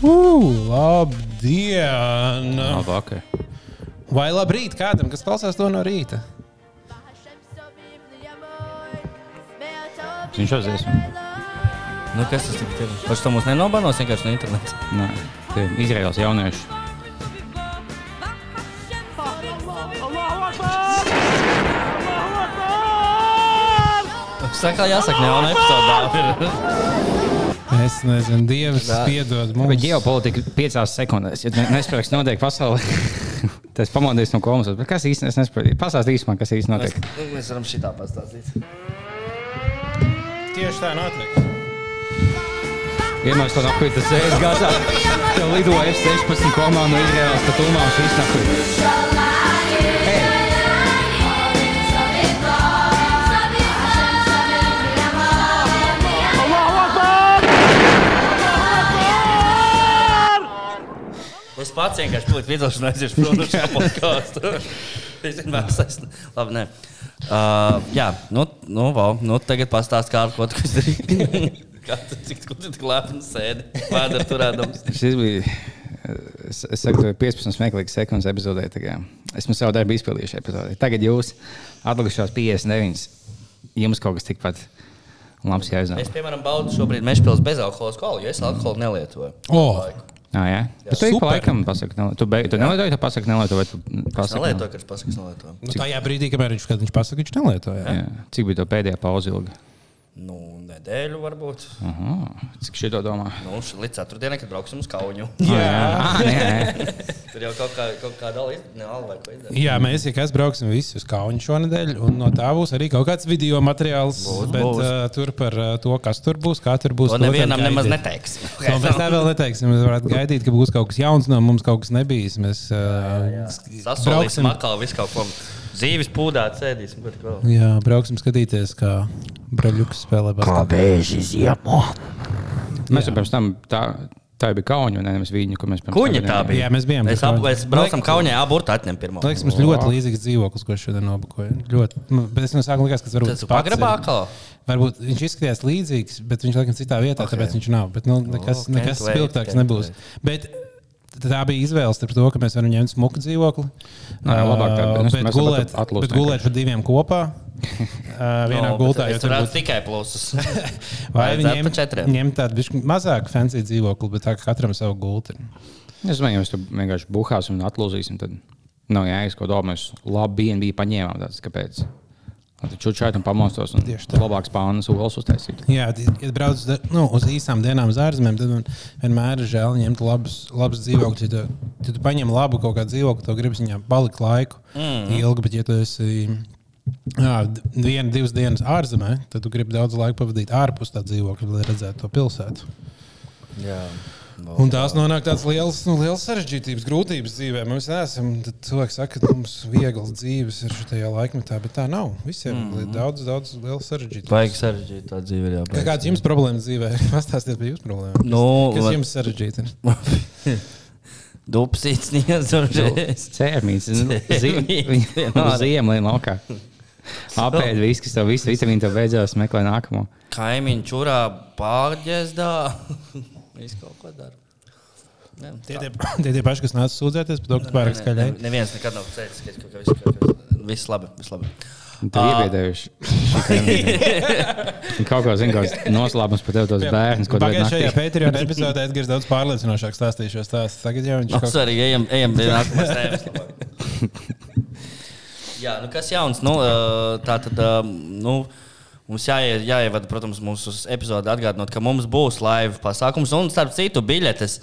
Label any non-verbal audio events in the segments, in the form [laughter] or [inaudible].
Uh, labdien! Labvakar. Vai labrīt kādam, kas klausās to no rīta? Viņš jau dziesmu. Nu, kas tas ir? Par to mums nenobanos vienkārši no interneta. Nē, tie ir Izraels jaunieši. Saka, jāsaka, ne jauna epizodē. Es nezinu, Dievs, piedod Bet mums. ģeopolitika piecās sekundēs. Ja ne- nespēks notiek pasaulē, [laughs] tas pamodīs no komas. Bet kas īstenībā es nesaprotu? Pastāst īsumā, kas īstenībā notiek. Mēs varam šitā pastāstīt. Tieši tā notiek. Vienmēr tas ir gāzā. [laughs] Tev lido F-16 komā no Izraels, pa tūmā šis nakuj. Es pats vienkārši piliet viedokļu un aiziešu prom no šā podkāstu. [laughs] Es vienmēr esmu. Labi, nē. Uh, jā, nu, nu, wow, nu tagad pastāst, kā ar ko tu izdarīji. [laughs] Kā tu cik tu tik lēpni sēdi? Vēdera turēdams. Šis bija, es, es saku, tev 15 smieklīgas sekundes epizodē. tagad. Esmu savu darbu izpildījuši epizodē. Tagad jūs atlikušās 59. Jums kaut kas tikpat labs jāizdara. Es, piemēram, baudu šobrīd mežpils bezalkoholisku alkoholu, jo es alkoholu nelietoju. O, Ah, jā, Bet tu ik pa laikam pasaki, nelieto. tu, beig, tu nelietoji, tu pasaki, nelieto, vai tu pasaki? nelietoju, kad es pasaku, es nelietoju. nu, tajā brīdī, kamēr viņš, kad viņš pasaka, viņš nelietoja. Jā. Cik bija to pēdējā pauze ilga? Nu, nedēļu varbūt. Aha, cik šito domā? Nu, līdz ceturtdienai, kad brauksim uz Kauņu. [laughs] Jā. Ah, nē, nē. Tur jau kaut, kā, kaut kāda līnija vai ko izdarīt. Jā, mēs, ja kas brauksim visi uz Kaunu šonadēļ, un no tā būs arī kaut kāds video materiāls. Būs, bet būs. Uh, tur par uh, to, kas tur būs, kā tur būs. To nevienam nemaz gaidiet. neteiksim. [laughs] To mēs tā vēl neteiksim. Mēs varētu gaidīt, ka būs kaut kas jauns no mums, kaut kas nebijis. Mēs uh, Sasolīsim atkal visu kaut ko. Dzīves pūdāt, sēdīsim. ko tik vēl. Jā, brauksim skatīties, kā Braļuks spēlē basketbolu. Mēs jau pirms tam tā, tā bija kauņa, un nevis viņa, kur mēs Kuņa tam tā bija. Jā, mēs bijām Es, pie ap, es braucam Liekas- Kaunijā, aburtu atņem pirmo. Liekas, mums ļoti līdzīgs dzīvoklis, ko šodien nobukoja. Ļoti, nu, bet es no sākuma likās, ka tas varbūt Tas ir. pagrabā atkal. Varbūt viņš izskatījās līdzīgs, bet viņš laikam citā vietā, okay. tāpēc viņš nav. Bet nu, nekas, Oh, nekas spilgtāks nebūs. Bet tā bija izvēle starp to, ka mēs varam ņemt smuku dzīvokli. Nē, labāk tā, ā, bet bet gulēt, atlūst bet gulēt par diviem kopā. ā, [laughs] Vienā No, gultā jau tur būtu. tikai plusus. [laughs] [laughs] Vai viņi četriem. ņem tādu bišķi mazāku fancy dzīvokli, bet tā kā katram savu gulti. Es domāju, ja mēs tur vienkārši buhāsim un atlūzīsim, tad nav jāies kaut ko tādu. Mēs labi BNB paņēmām. Tāds, kāpēc? Tu čučētu un pamostos un Tieši tā. labāks pānas olas uztaisīt. Jā, ja brauc uz, nu, uz īsām dienām uz ārzemēm, tad man vienmēr ir žēl ņemt labus, labus dzīvokļus. Ja tu, ja tu paņem labu kaut kādu dzīvokli, tad gribas viņam palikt laiku mm. ilgi. Bet, ja tu esi vienu, divas dienas ārzemē, tad tu gribi daudz laika pavadīt ārpus tā dzīvokļa, lai redzētu to pilsētu. Jā. Un tās nonāk tādas lielas, nu, lielas sarežģītības, grūtības dzīvē. Mēs neesam tad cilvēki, saka, ka mums vieglas dzīves ir šajā laikmetā, bet tā nav. Visiem mm -hmm. ir daudz, daudz lielas sarežģītības. Vajag sarežģīt tā dzīve. Jā, Kā- Kādas jums problēmas dzīvē? [laughs] Pastāstiet par jūsu problēmām. Nu, kas va- jums sarežģīti? [laughs] Dupsīts niedzuržies. Cērmīts, ziemē laukā. [laughs] Apēd visu, kas tev visu vitamīnu tev beidzās, meklē nākamo. Kaimiņš čurā pārģēzdā. Viņš kaut ko dara. Ne, Tie tie, tie tie paši, kas nāca sūdzēties par to, ka pārāk skaļai. ne, neviens nekad nav teicis, ka ka viss, ka viss, labi. Viss labi. Un Tev iebiedējuši. [laughs] Un Kaut kā zina, kāds noslēpums par tevi tos bērnus, Pagājušajā. Patreon epizodē Edgars daudz pārliecinošāk stāstīja šo stāstu. Tagad jau viņš Nu, kaut svarīgi, ejam, ejam pie [laughs] nākamās tēmas. Jā, nu kas jauns? Nu, tā tad, nu, mums jāie, jāievada, protams, mūsu epizode atgādinot, ka mums būs live pasākums un, starp citu, biļetes.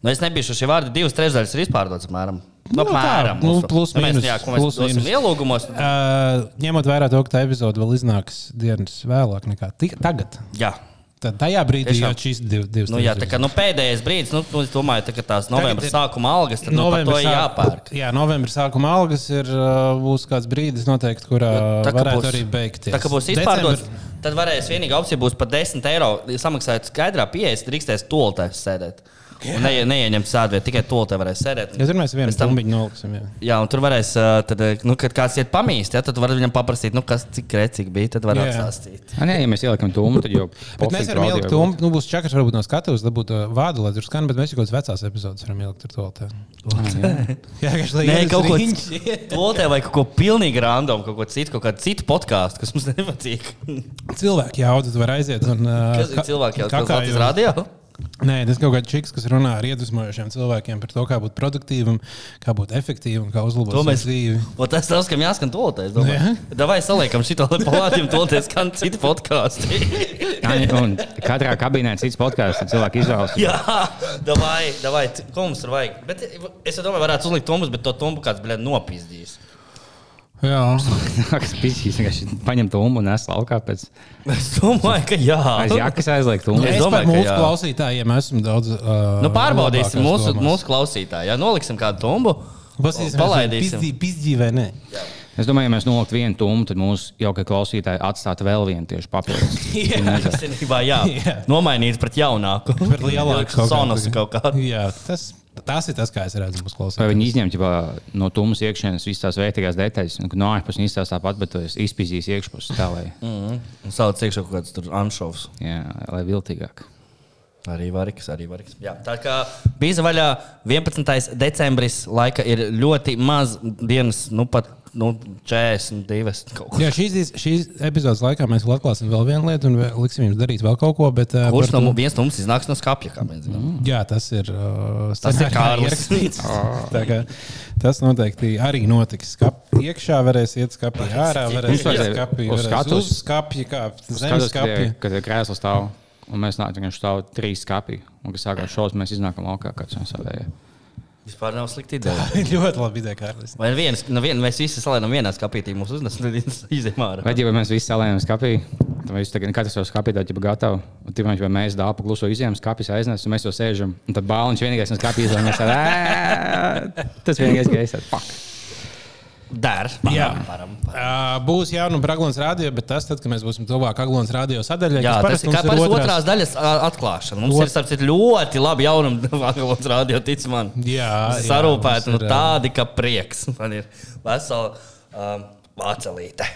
Nu, es nebiju šie vārdi, divas trešdaļas ir izpārdotas, apmēram. Nu, Nu, apmēram. nu, mūsu- plus Nu, mēs, mīnus, jā, ko mēs plus mīnus. ielūgumos. Uh, ņemot vērā to, ka tā epizode vēl iznāks dienas vēlāk nekā tagad. Jā. Tad tajā brīdī jau šīs div, divas Nu, jā, tā kā nu, pēdējais brīdis, nu, nu, es domāju, tā, ka tās novembra ir sākuma algas, tad nu, Novembris ir sāk- jāpērk. Jā, novembris sākuma algas ir uh, būs kāds brīdis, noteikti, kurā Tā, ka varētu būs- arī beigties. Tā kā būs Decembr- izpārdots, tad varēs vienīgā opcija būs par 10 eiro. Ja samaksājot skaidrā pieeja, drīkstēs tolotēs sēdēt. Un ne, neieņemt sēdi, tikai to te varēs sēdēt. Ja tur mēs vienu Pēc tam- stumbiņu noliksim. Jā. Jā, un tur varēs, tad, nu, kad kāds iet pamīst, ja, tad var viņam paprasīt, nu, kas cik rēcīgi bija. Tad var Jā. atstāstīt. A, nē, ja mēs ielikam tūmu, tad jau [laughs] Bet mēs varam ielikt to, nu, būs čakars, varbūt no skatuves, dabūt vādu, lai tur skan, bet mēs jau kādas vecās epizodes varam ielikt tur to. Jā, [laughs] kaut ko tādu, vai kaut ko pilnīgi random, kaut ko citu, kaut kādu citu podkāstu, kas mums [laughs] nepatīk. Cilvēki jauda, tu vari aiziet un. Kas ir cilvēki, jau kā- tādā kā- mazā radio? Nē, tas kaut kāds čiks, kas runā ar iedvesmojošiem cilvēkiem par to, kā būt produktīvam, kā būt efektīvam, kā uzlabot To savu mēs dzīvi. O, tas tas, kam jāskan to Jā. Davai saliekam šito palātiem, to teikt, skan citu podkāstu. Un katrā kabinē cits podkāsts, cilvēki izvēlas. Jā, davai, davai, ko mums tur vajag. Bet es jau domāju, varētu uzlikt tombus, bet to tombu kāds bija nopizdījis. Jā, Kas pīsīs, vienkārši paņem tumbu un nes laukā pēc Es domāju, ka jā. aiz jakas aizliekt tumbu. Es es domāju, ka mūsu jā. klausītājiem esmu daudz. Uh, Nu, pārbaudīsim mūsu, domās. mūsu klausītāju. Ja noliksim kādu tumbu, palaidīsim. Pizdī vai nē? Es domāju, ja mēs noliktu vienu tumbu, tad mūsu jaukie klausītāji atstātu vēl vienu tieši papildus. [laughs] Jā, īstenībā, jā. [laughs] Jā. Nomainīt pret jaunāku. Par lielāku sonus kaut kādu. Jā, tas, tas ir tas, kā es redzu mūsu Vai klausītājiem. viņi izņem ģipā, no tummas iekšienes visas tās vērtīgās detaļas, un no ārpuses izstāsta tāpat, bet tu esi izpīzījis iekšpusi tā, lai, Mm. Un sauc iekšā kaut kāds tur anšovs. jā, lai viltīgāk. Arī variks, arī variks. Jā, tā kā bija vaļā 11. decembris, laika ir ļoti maz dienas, nu pat nu, 42. kaut ko. Jā, šīs, šīs epizodes laikā mēs vēl atklāsim vēl vienu lietu un liksim jums darīt vēl kaut ko. Bet, uh, Kurš no to- mums viens no mums iznāks no skāpja, kā mēs zinām? Jā, tas ir. Uh, Tas ir Kārlis. ierakstīts. [laughs] Tā kā Tas noteikti arī notiks. Skap, iekšā varēs iet skapī, ārā varēs iet skapī, uz varēs skatuves. uz skapī, kā zem Skatos, ka skapī. tie- kad ir krēsls stāv, un mēs nākam, viņš stāv trīs skāpī, un kas sākās šos, mēs iznākam laukā, kāds no savējiem. Vispār nav slikta ideja. ļoti labi ideja, Kārlis. Vai viens, no vien, mēs visi salēnām vienā skāpītī, mums uznes, izējām ārā. Bet, ja mēs visi salējam skāpī, tad mēs tagad katrs jau skāpī tā ģipa gatavi. Un tad vai mēs dāpu kluso izjām, skāpīs aiznes, un mēs jau sēžam. Un tad bāliņš vienīgais no mēs tādā. Tas vienīgais, ka es tādu Dar. Jā. Param, param. Būs jauna Aglons radio, bet tas, tad, kad mēs būsim tuvāk Aglons radio sadaļai, Jā, tas parasti ir kā mums parasti otrās daļas atklāšana. Mums Ot- ir starp citu, ļoti labi jaunumi Vācijā rādio, tic man. Jā, jā, sarūpēti, nu tādi, ka prieks. Man ir vesela um, vācelīte.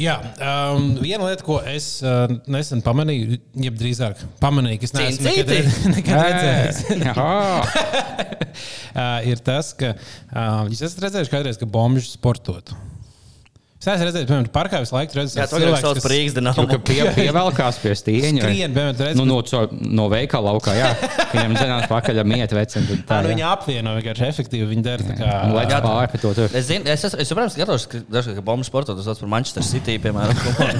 Jā, um, viena lieta, ko es uh, nesen pamanīju, jeb drīzāk pamanīju, kas neesmu nekad, [laughs] nekad redzējis, [laughs] ir tas, ka uh, jūs esat redzējuši kādreiz, ka bomži sportot. Es esmu redzējis, piemēram, parkā visu laiku redzējis, Jā, to jau sauc par Rīgas Tur, dināmu. ka pie, pievelkās pie vai? skrien, piemēram, redzēt, Nu, no, co- no veikala laukā, jā. Viņam zinās, pakaļ mieta vecina. tad tā, tā, nu, viņa apvieno vienkārši efektīvi. Viņa dara tā kā. Lai tā pāri pie to tur. Es, zinu, es, esmu- es joprojām skatos, ka dažkārt, ka bombu sportā tas sauc par Manchester City, piemēram.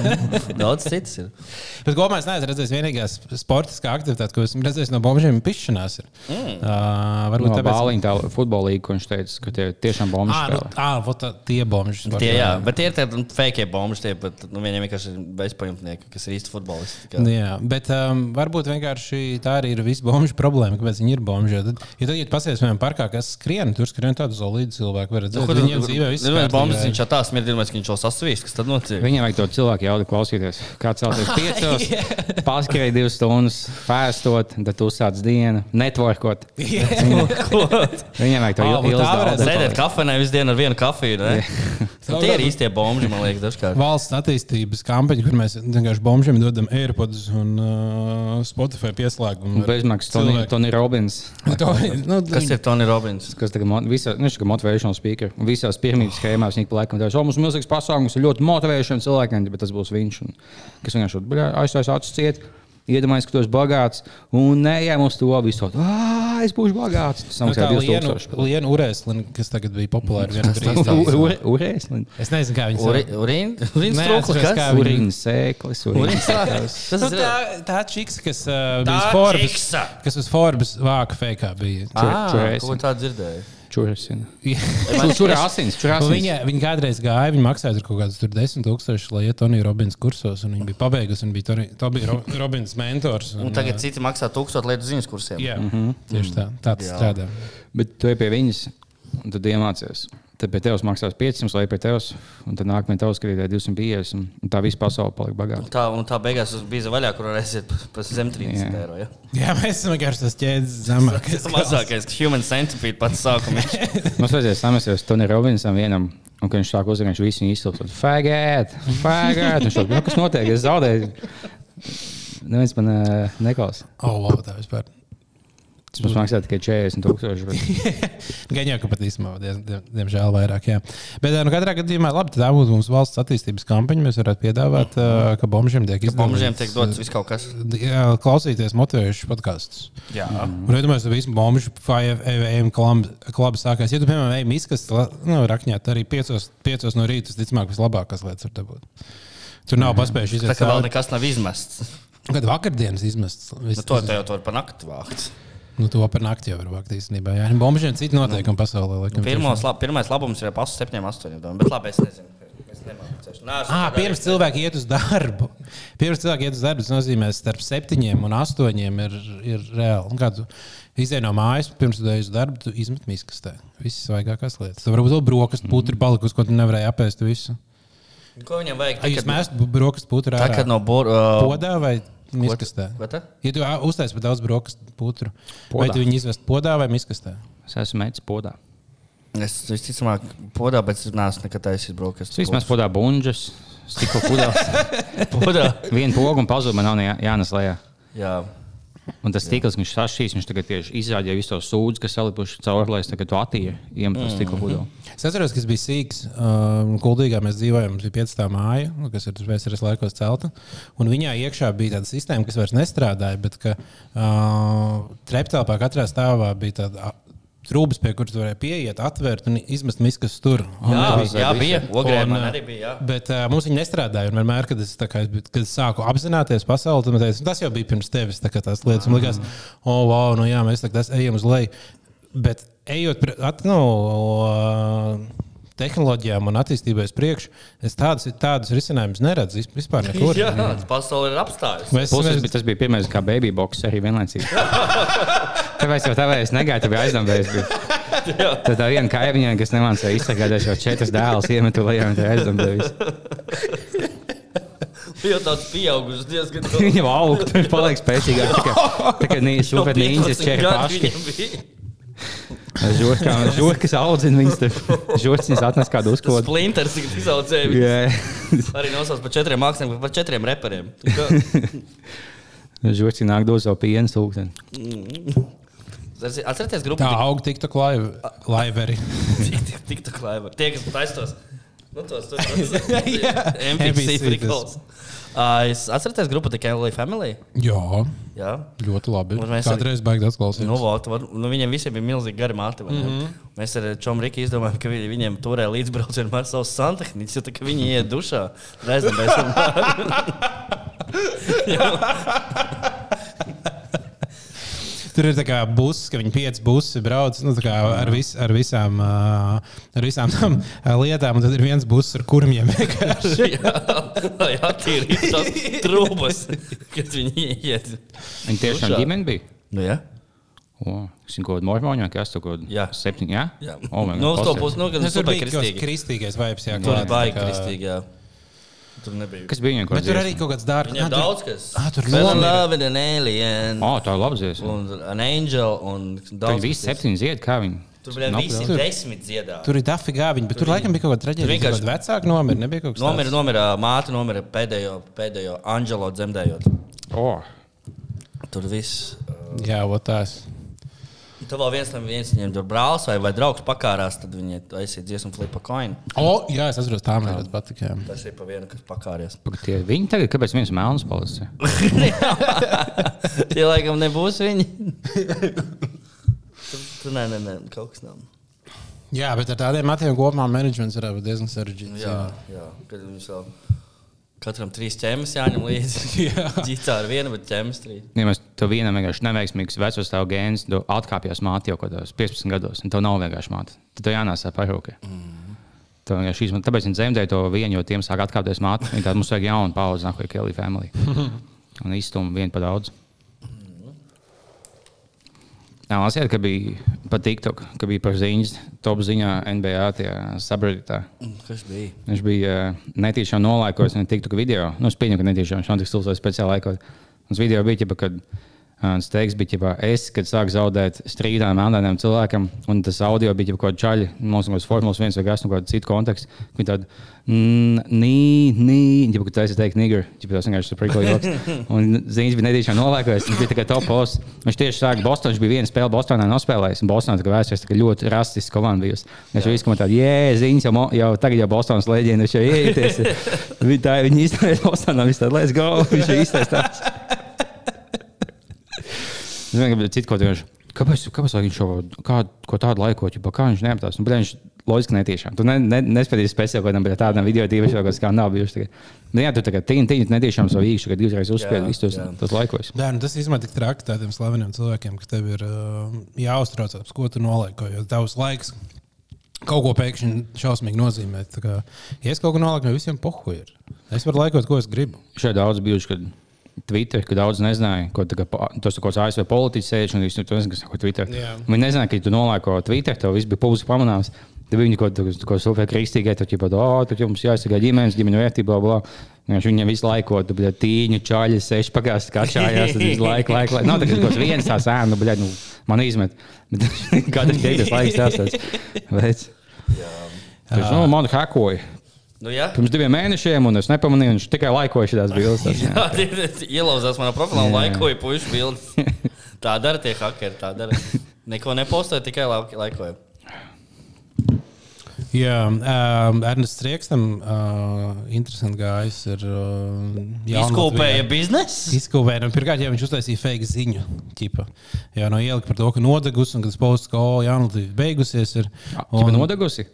[laughs] Daudz citas ir. Bet kopumā es neesmu redzējis vienīgā sportiskā aktivitāte, ko esmu redzējis no bombžiem, ir pišķinās. Ir. Mm. Uh, varbūt No tāpēc. bāliņa tā futbola līnija, ko viņš teica, ka tie tiešām bombas Ah, nu, spēlē. ah, tie bombži. Tie, jā, bet tie ir tādi fake bombu, tie, bet nu, viņiem vienkārši ir bezpajumtnieki, kas ir īsti futbolisti. Tā kā- Jā, bet um, varbūt vienkārši tā arī ir visa bombuļu problēma, kāpēc viņi ir tad, ja tad, ja pasies vienam parkā, kas skrien, tur skrien tādu solīdu cilvēku, var redzēt, ka viņiem dzīvē viss ir kārtībā. bombas, viņš tā smirdīgs, ka viņš jau sasvīst, kas tad notiek? Viņam vajag to cilvēku jaudu klausīties. Kāds celties [laughs] piecos, paskrēja divas stundas, pēstot, tad uzsāc dienu, networkot. [laughs] Viņam vajag to būt tā varētu. Sēdēt kafejnē visu dienu ar vienu kafiju. ne? Nu, Tie ir īstie bomži, man liekas, dažkārt. Valsts attīstības kampaņa, kur mēs vienkārši bombžiem dodam AirPods un uh, Spotify pieslēgumu. Bezmaksas Tony. Tony Robbins. To, nu, Kas ir Tony Robbins? Kas tagad visā, nu, viņš ir motivational speaker. Un Visās piramīdas schēmās viņš pa laikam teica, o, mums ir milzīgs pasākums, ir ļoti motivējošs cilvēkiem, bet tas būs viņš. Un, kas vienkārši aizstājas acis ciet. Iedomājieties, ka tu esi bagāts, un neejam uz to visu. Ah, es būšu bagāts. Tas Nu, tā samaksā Lienu, 2000. Lienu Urēslinu, kas tagad bija populāra vienā brīdī. Urēs, Es nezinu, kā Uri- sauc. Urīns trūklis. Kā urīns sēklis. [laughs] Tas Nu, ir tā, tā čiks, kas Tā bija Forbes, kas uz Forbes vāka feikā bija. Ah, čurēsim. ko tā dzirdēju? Čurasina. Jā. [laughs] Tur asins, Un asins. Viņa, viņa kādreiz gāja, viņa maksāja tur kaut kādus 10,000, lai iet Tonija Robins kursos. un Viņa bija pabeigusi, un bija Toni- to bija Ro, [laughs] Robins mentors. Un tagad citi maksā tūkstošu lietu ziņas kursiem. Jā, tieši tā. Tā tas strādā. Bet tu ej pie viņas, un tad iemācies. Tad pie tevis maksās 500, lai pie tevis, un tad nākamajā tev skatītāji 250. Un tā visa pasaule palika bagāta. Tā, un tā beigās bija vaļā, kur varēsiet par zem 30 Jā. eiro. Ja? Jā, mēs esam vienkārši tas ķēdes zemākais. Tas mazākais, kas human centipede pats sākumā. [laughs] Mums vajadzēja samesties Tony Robinsam vienam, un kad viņš sāk uzzīmēt, viņš visu izsūta. Fagēt, fagēt. Viņš saka, nu, kas notiek? Es zaudēju. Neviens man uh, neklausās. Oh, wow, tā vispār. Tas mums maksā tikai 40 tūkstoši. Bet... [laughs] Gan jau, ka pat īstenībā, diem, diem, diemžēl, vairāk. Jā. Bet, nu, katrā gadījumā, labi, tā būtu mūsu valsts attīstības kampaņa. Mēs varētu piedāvāt, uh, ka bombžiem tiek izdevts. Bombžiem tiek dots viss kaut kas. Jā, klausīties motivējušus podkāstus. Jā. Un, ja domāju, ka visu bombuļu FAM klubu sākās, ja tu, piemēram, ej miskas, nu, rakņāt arī piecos, piecos no rīta, tas, ticamāk, vislabākās lietas var būt. Tur nav paspējuši Tā iziet kā vēl nekas nav izmests. Kad vakardienas izmests. Nu, to te jau tur pa nakti vākt. Nu, to par nakti jau var vākt īstenībā. Jā, bombuļiem citi noteikumi pasaulē. Laikam, Pirmos, lab, pirmais labums ir pasu 7, 8. Bet labi, es nezinu. Es nemācīšu. Nē, Ah, pirms cilvēki iet uz darbu. Pirms cilvēki iet uz darbu, tas nozīmē, ka starp septiņiem un astoņiem ir, ir reāli. Un Kā tu izdeji no mājas, pirms tu ej uz darbu, tu izmet miskastē. Visas svaigākās lietas. Tur varbūt vēl brokastu putekļi palikusi, ko tu nevarēji apēst visu. Ko viņam vajag? Ai, jūs mēsat brokastu putekļu Tā ārā kā no borda. podā vai miskastē? Ko tā? Ja tu uztaisīsi par daudz brokastu vai Podā. tu viņu izvest podā vai miskastē? Es esmu mēģinājis podā. Es visticamāk, podā, bet es neesmu nekad taisījis brokastu. Es vismaz podā bunžas, stikla pudeles. [laughs] podā. Vienu pogu un pazudu man nav ne jā- jānes lejā. Jā. Un tas stikls, viņš sašķīs, viņš tagad tieši izrādīja visu to sūdzu, kas salipuši cauri, lai es tagad to attīju, iemetu mm. stikla pudeli. Es atceros, kas bija sīgs. Uh, Kuldīgā mēs dzīvojām, mums bija piecā māja, nu, kas ir vēstures laikos celta. Un viņā iekšā bija tāda sistēma, kas vairs nestrādāja, bet ka uh, treptelpā katrā stāvā bija tāda. A, Trūks, pie kuras varēja pieiet, atvērt un izmest miskas tur. Un Jā, nebija- jā, bija. Ogrē Un, man ā, arī bija. Jā. Bet uh, mums viņa nestrādāja. Un vienmēr, kad es, kā, kad es sāku apzināties pasauli, tad man teica, tas jau bija pirms tevis. tā kā Tās lietas man likās, oh, wow, nu jā, mēs tagad ejam uz leju. Bet ejot pre- at, nu, uh, tehnoloģijām un attīstībai uz priekšu, es tādus, tādus risinājumus neredzu vis- vispār nekur. Jā, tas pasaule ir apstājusies. Mēs, Plus, tas, mēs, bija, tas bija pirmais, kā baby box arī vienlaicīgi. [laughs] Tāpēc jau tādā es negāju, tā bija aizdambējis. Tad tā viena kaimiņa, kas nemācīja izsakāt šo četrus dēlus, iemetu lejā un tā aizdambējis. Jau tāds pieaugušs diezgan [laughs] Viņa aug, viņš paliek spēcīgāk. Tā kā, tā kā nī, [laughs] super nīņas čeri paši. Žurkām, žurkas audzina viņas, tad žurciņas atnes kādu uzkodu. Splinters ir izaudzējis. Jā, Arī nosauc par četriem māksliniekiem, par četriem reperiem. Žurciņ nāk dos savu pienu sūksteni. Atcerieties, grupu tā auga tiktu laiveri. Tik tā klāja. Tie, kas taistos. Nu, tos, tos, [laughs] tos. Jā. NPC NPC frikols. Uh, es atcerieties grupu The Kelly Family. Jā, Jā. ļoti labi. Un mēs ar- Kādreiz baigi atklausīties. Nu, vot, var, nu, viņiem visiem bija milzīgi gari māti. Mm. -hmm. Mēs ar Čomu Riku izdomājām, ka vi- viņiem turē līdzbraucienu ar savu santehniku, jo tā, viņi iet dušā. Reizēm mēs [laughs] [laughs] Tur ir tā kā buss, ka viņi pieci busi brauc nu, ar, vis, ar, visām, ā, ar visām tām ā, lietām, un tad ir viens buss ar kurmiem. [laughs] vienkārši. Lai attīrītu tās trūkumus, kad viņi iet. Viņi tiešām ģimeni bija. Nu, jā. O, Es viņu kaut kādā mormoņā, kas tur kaut kādā septiņā. Jā. Oh, my God, uz to klausies. pusi, nu, Tas tur bija kāds kristīgi. kristīgais vibes. Jā, Tur klāts, ir Tur nebija. Kas bija? Bet tur arī kaut kāds dārgs. Viņam daudz kas. Ah, tur Fell in nomira. love with an alien. O, tā ir labi dziesma. Un an angel. Un daudz visi kas. septiņi zied, kā viņi. Tur bija visi daudz. desmit dziedātāji. Tur ir dafi gāviņi, bet tur laikam bija kaut kāda traģēdija. vienkārši- Tur vienkārši vecāki nomira. Nebija kaut kas Nomira, tāds. nomira, māte nomira pēdējo, pēdējo Angelo dzemdējot. O, Tur viss. Jā, ot tās. Tur vēl viens, tam viens viņiem tur brālis vai, vai draugs pakārās, tad viņi aizsīja dziesmu flipa coin. O, jā, es atceros, tā man ļoti patika. jā. Tas ir pa vienu, kas pakāries. pagaid, tie viņi tagad, kāpēc viens melns palicis? [laughs] Tie laikam nebūs viņi. tur, tur nē, nē, nē, kaut kas nav. Jā, bet ar tādiem matiem kopumā menedžments būt diezgan sarežģīts. Jā, jā. Kad viņš vēl katram trīs ķēmas jāņem līdzi. [laughs] Ģitā ar vienu, bet ķēmas trīs. Ja mēs to vienam vienkārši neveiksmīgs vecos tev gēns, tu atkāpjas māte jau kaut kādos 15 gados, un tev nav vienkārši māte. Tad tev jānāsā parūkē. Mm. Tev izmanto. Tāpēc viņi dzemdēja to vienu, jo tiem sāk atkāpties māte. Tādu mums vajag jaunu paudzi, nāk, kā Kelly family. [laughs] Un izstum vienu pa daudz. Lasījāt, ka bija pat TikTok, ka bija par ziņas, top ziņā NBA tajā subredditā. Kas bija? Viņš bija uh, netīšām nolaikojis ne TikTok video. Nu, es pieņemu, ka netīšām notiks stulsais speciāli laikot. Uz video bija ķipa, kad uh, teiks, bija ķipa, es, kad sāku zaudēt strīdā melnādiem cilvēkam, un tas audio bija kaut kāda čaļa, mums kaut kāds formulas viens vai kas, no kāda cita konteksta. Viņi tādi, nī, nī, ķipa, kad taisa teikt nigger, ķipa, tas vienkārši ir prikli joks. [laughs] Un ziņas bija netīšām nolaikojis, viņš bija tikai top posts. Viņš tieši sāka Bostonā, viņš bija viena spēle Bostonā nospēlējis, un Bostonā tā kā kā ļoti rasistiska komanda bijusi. Viņš jau izkomentēja, jē, ziņas jau, jau tagad jau Bostonas leģenda, viņš jau ieties. [laughs] Viņi tā, viņi izteica Bostonā, viņš tā, let's go, viņš jau izteicās. Es vienkārši biju citu kaut kādā. Kāpēc, kāpēc lai viņš šo kā, ko tādu laikot, kā viņš neaptās? Nu, bet viņš loģiski netiešām. Tu ne, ne, neskaties speciāli kaut kādam, tādam video kaut kas kā nav bijuši. Tagad. Nu, jā, tu tagad tīni, tīni netiešām savu īkšķi, kad divreiz uzspied visus tos, tos laikos. Jā, nu tas īstenībā tik traki tādiem slaveniem cilvēkiem, ka tev ir uh, jāuztraucās, ko tu nolaiko. Jo tavs laiks kaut ko pēkšņi šausmīgi nozīmē. Kā, ja es kaut ko nolieku, no visiem pohu ir. Es varu laikot, ko es gribu. Šeit daudz bijuši, kad Twitter, kad daudz nezināja, ko tas ir ASV politiķis sēž un viņš tur nezina, kas ir Twitter. Jā. Viņi nezināja, ka ja tu nolaiko Twitter, tev viss bija publiski pamanāms. Tad viņi kaut ko super kristīgai, tad jau tādu, oh, tad jums jāsaka ģimenes, ģimeņu vērtībā, bla. Viņš viņam visu laiku, tu biji tīņu, čaļi, seši pagājušas, kā čājās, tad visu laiku, laiku, laiku. Nav tā, ka kaut kāds viens tās ēnu, bļa, nu, man izmet. Bet [laughs] katrs teiktais laiks tās tāds. Viņš, nu, man hakoja. Nu, jā. Pirms diviem mēnešiem, un es nepamanīju, viņš tikai laikoja šīs bildes. [laughs] jā. Jā, ielauzās manā profilā un laikoja pušu bildes. [laughs] Tā dara tie hackeri, tā dara. Neko nepostoja, tikai laik- laikoja. Jā, um, Ernests Riekstam uh, interesanti gājis. Ir, uh, Izkopēja biznesu. Izkopēja. Nu, pirmkārt, jau viņš uztaisīja fake ziņu. Ķipa. Jā, no ielika par to, ka nodegus un ka tas posts, ka oh, jaunatnē beigusies. Ir, Viņa bija nodegusi.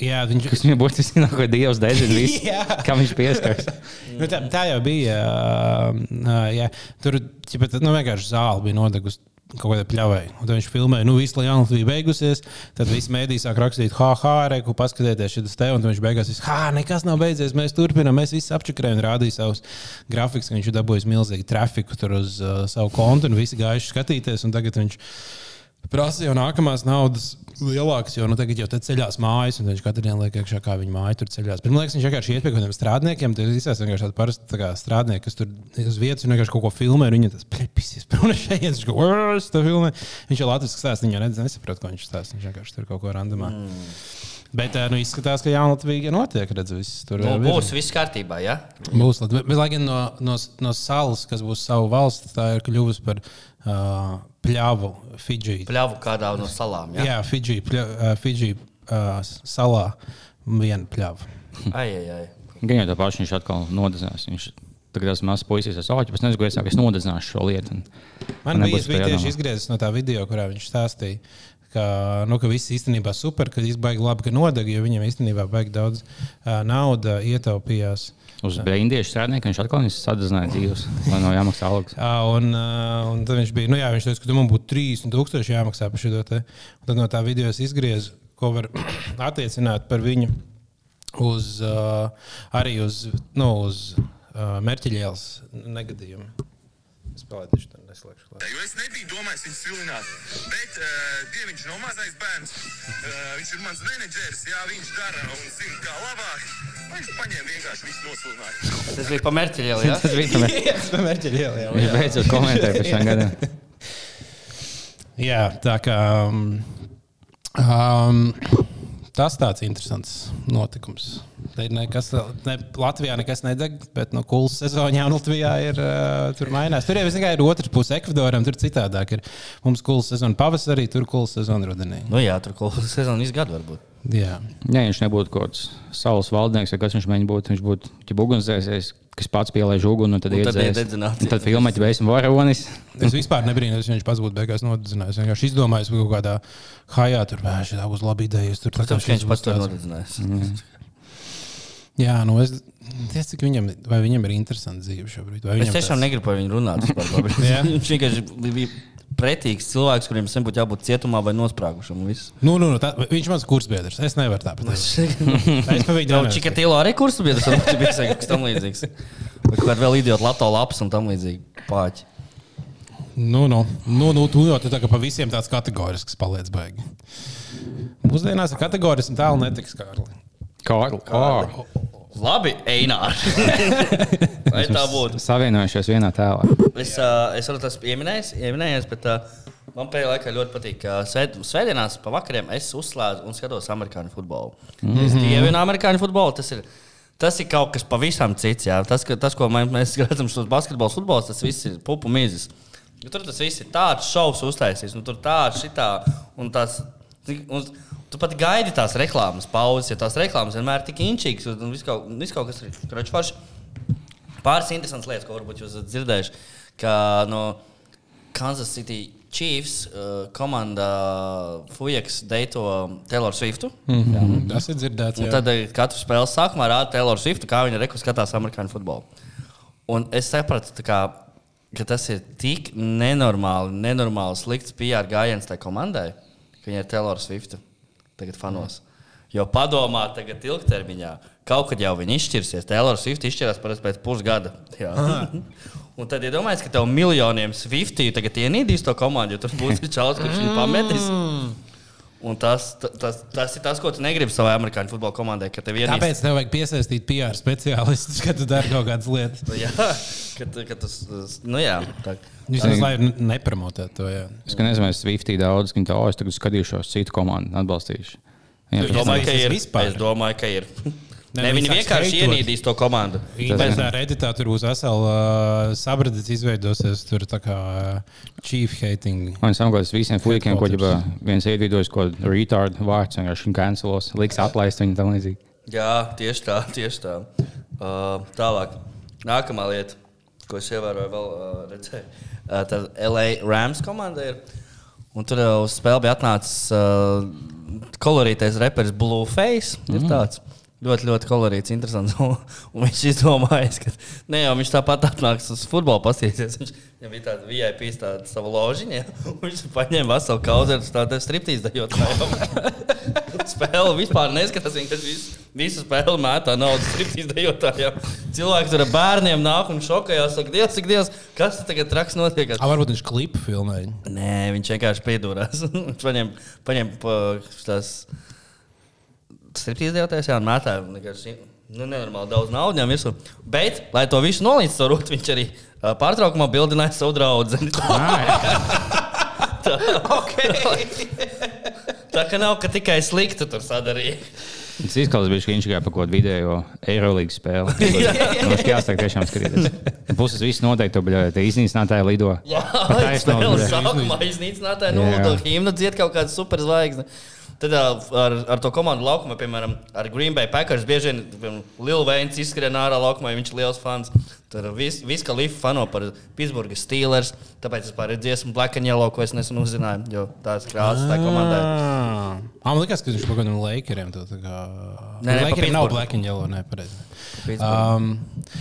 jā, viņš, Kas viņam būtu zināms, ko Dievs dedzina [laughs] Jā. kā viņš pieskaras. Nu, tā, tā jau bija. Uh, uh, jā. Tur ķipa, tad, nu, vienkārši zāle bija nodegusi. Kaut kādā pļavē. Un viņš filmēja, nu, viss Latvijas bija beigusies. Tad viss mēdīs sāk rakstīt, ha, ha, reku, paskatieties, šis te. Un viņš beigās viss, ha, nekas nav beidzies. Mēs turpinām, mēs visi apčakarējam, rādīja savus grafikus, ka viņš ir dabūjis milzīgu trafiku tur uz uh, savu kontu un visi gājuši skatīties. Un tagad viņš prasa jau nākamās naudas lielākas, jo nu, tagad jau te ceļās mājas, un viņš katru dienu liek iekšā, kā viņa māja tur ceļās. Pirmā liekas, viņš vienkārši iet pie kaut kādiem strādniekiem. Tur izsaka vienkārši tādi parasti tā kā strādnieki, kas tur uz vietas un vienkārši kaut ko filmē. un Viņi tas pisies prom [laughs] no šejienes, viņš kaut ko tādu filmē. Viņš jau latviešu stāsta, viņa nedz- nesaprot, ko viņš stāsta. Viņš vienkārši tur kaut ko randomā. Mm. Bet nu, izskatās, ka Jaunlatvija notiek, redz, viss tur Nu, uh, būs viss kārtībā, jā. Būs labi. Bet, lai gan no, no, no salas, kas būs savu valsts, tā ir kļuvusi par uh, pļāvu Fidži. Pļāvu kādā no salām. Jā, Jā, Fidži, pļa, uh, Fidži uh, salā viena pļāva. ai, ai, ai. Gan jau tā paša viņš atkal nodezās. Viņš tagad tas mazs puisis, es saprotu, es nezinu, ko es sāku, es nodezināšu šo lietu. Un, Man bija, tieši izgriezis no tā video, kurā viņš stāstīja. Ka, nu, ka viss īstenībā super, ka izbaigi labi, ka nodeg, jo viņam īstenībā baigi daudz uh, naudas ietaupījās. Uz brīvdiešu strādnieku viņš atkal sadedzināja dzīves, lai nav jāmaksā algas. [laughs] Jā, un, uh, un tad viņš bija, nu, jā, viņš teica, ka man būtu 3000 jāmaksā par šo te. Un tad no tā video es izgriezu, ko var [clears throat] attiecināt par viņu uz uh, arī uz, nu, uz uh, mērķiļielas negadījumu. Tieši tādu neslēgšu. klāt. Jo es nebiju domājis viņu svilināt. Bet uh, Dieviņš nav mazais bērns. Uh, viņš ir mans menedžeris. Jā, viņš dara un zina, kā labāk. Viņš paņēma vienkārši visu nosvilinājumu. Tas bija pamērķiļieli, jā. [laughs] Tas bija bija mērķiļiela. [laughs] jā. viņš beidzot komentēja par šiem gadiem. [laughs] Jā, tā kā um, um, tas tāds interesants notikums. Nekas, ne, Latvijā nekas nedeg, bet no kulas sezonā Latvijā ir uh, tur mainās. Tur jau ir otrs puse Ekvadoram, tur citādāk ir. Mums kulas sezona pavasarī, tur kulas sezona rudenī. Nu jā, tur kaut kas sezonu visu gadu varbūt. Jā. Ja viņš nebūtu kaut kāds saules valdnieks, vai kas viņš mēģina būt, viņš būtu ugunsdzēsējs, kas pats pielaiž uguni un tad iedzēs. Tad filmēt, ja esmu varonis. Es vispār nebrīnos, ja viņš pats būtu beigās nodedzinājis. Viņš vienkārši izdomājis kaut kādā hajā, tur vēl tā būs laba ideja. es Tur ka šis viņš būs pats to nodedzinājis. Jā, nu es domāju, cik viņam, vai viņam ir interesanti dzīve šobrīd. vai Es viņam tiešām tāds- negribu par viņu runāt. [laughs] Viņš vienkārši bija pretīgs cilvēks, kuriem sen būtu jābūt cietumā vai nosprāgušam. Nu, nu, nu, tā, viņš ir mans kursbiedrs. Es nevaru tā pateikt. Es pa viņu domāju. Čikatilo arī kursu biedrs, un viņš bija kaut kas tam līdzīgs. Vai kaut vēl idiota lato lapas un tam līdzīgi pāķi. Nu, nu, nu, nu tu jau tā kā pa visiem tāds kategorisks paliec baigi. Mūsdienās ar kategorismu tālu netiks, Kārli. Kārli. Oh, Labi, Einār. [laughs] Vai tā būtu? savienojušies vienā tēlā. Es, uh, es varu tas pieminēt, bet uh, man pēdējā laikā ļoti patīk, ka svēd, svētdienās pa vakariem es uzslēdzu un skatos amerikāņu futbolu. Mm -hmm. Es dievinu amerikāņu futbolu. Tas ir, tas ir kaut kas pavisam cits. Jā. Tas, ka, tas, ko mēs, mēs redzam šos basketbola futbolus, tas viss ir pupu mīzes. Jo tur tas viss ir tāds šovs uztaisīts, un tur tāds šitā. Un tās, un, Tu pat gaidi tās reklāmas pauzes, ja tās reklāmas vienmēr ir tik inčīgas, un viss kaut, viss kaut kas ir forši. Pāris interesantas lietas, ko varbūt jūs esat dzirdējuši, ka no Kansas City Chiefs uh, komanda Fujaks deito Taylor Swiftu. Mm -hmm. Tas ir dzirdēts. Un jā. tad eh, katru spēles sākumā rāda Taylor Swiftu, kā viņa reku skatās amerikāņu futbolu. Un es sapratu, tā kā, ka tas ir tik nenormāli, nenormāli slikts PR gājiens tai komandai, ka viņa ir Taylor Swiftu tagad fanos. Jo padomā, tagad ilgtermiņā kaut kad jau viņi izšķirsies. Taylor Swift izšķirās parasti pēc pusgada. Jā. [laughs] Un tad iedomājieties, ka tev miljoniem Swiftiju tagad ienīdīs to komandu, jo tur būs [laughs] čels, kurš viņu pametīs. Un tas, tas, tas ir tas, ko tu negribi savai amerikāņu futbola komandai, ka Tāpēc tev vajag piesaistīt PR speciālistus, kad tu dari kaut kādas lietas. [laughs] Jā, ka, tu- ka tas, nu jā, tā. Vismaz lai nepromotētu to. Jā. Es nezinu, vai Swiftī daudz, viņa to es tagad skatīšos citu komandu atbalstīšu. Jā, Es domāju, ka ir. vispār. Es domāju, ka ir. [laughs] Ne, Ne, viņi viņi vienkārši ienīdīs to komandu. Internetā redītā tur būs vesela uh, sabradīts izveidosies, tur tā kā uh, chief hating. Man savukārt visiem fuļiem, ko ģibā viens iedvidos, ko retard vārds vienkārši cancelos, liks atlaist viņu tam līdzīgi. Jā, tieši tā, tieši tā. Uh, tālāk, nākamā lieta, ko es ievēroju, vēl uh, redzēju, uh, tad LA Rams komanda ir. Un tur jau uz spēli bija atnācis uh, kolorītais reperis Blueface. Mm. Ir tāds ļoti, ļoti kolorīts, interesants. [laughs] Un, un viņš izdomāja, ka ne jau viņš tāpat atnāks uz futbolu pastīties. Viņš viņam bija tāda VIP, tāda sava ložiņa. un [laughs] Viņš paņēma veselu kauzeru, tādu striptīs dejotāju. [laughs] Spēle vispār neskatās. Viņš visu, visu spēli mētā naudas striptīs dejotājiem. Cilvēki tur ar bērniem nāk un šokējās. Saka, Dievs, cik Dievs, kas te tagad traks notiek? A, varbūt viņš klipu filmēja. Nē, viņš vienkārši piedūrās. viņš paņem, paņem pa, tās striptīs dejotājs, jā, un mētā vienkārši. Nu, nenormāli daudz naudas virsū. Bet, lai to visu nolīdzsvarot, [laughs] viņš arī uh, pārtraukumā bildināja savu draugu. [laughs] Tā [laughs] kā nav ka tikai slikti tur sadarīja. Tas izklausās, ka viņš gāja pa kaut kādu video Eirolandes spēli. Viņš jāsaka, tiešām skatīties. Puses viss noteikti bija. Te iznīcinātāji lido. Jā, taisno, spēles bļa. sākumā iznīcinātāji Jā. nu, himnu dzied kaut kāda superzvaigzne. Tad ar, ar to komandu laukumā, piemēram, ar Green Bay Packers, bieži vien Lielu Veins izskrien ārā laukumā, viņš ir liels fans. Tur viss, vis, ka Līfa fano par Pittsburgh Steelers, tāpēc es pārēju dziesmu Black and Yellow, ko es nesen uzzināju, jo tās krāsas tā komandai. Ah, man liekas, ka viņš kādam Lakeriem. Nē, Lakeriem nav. Black and Yellow, nepareizi. Um,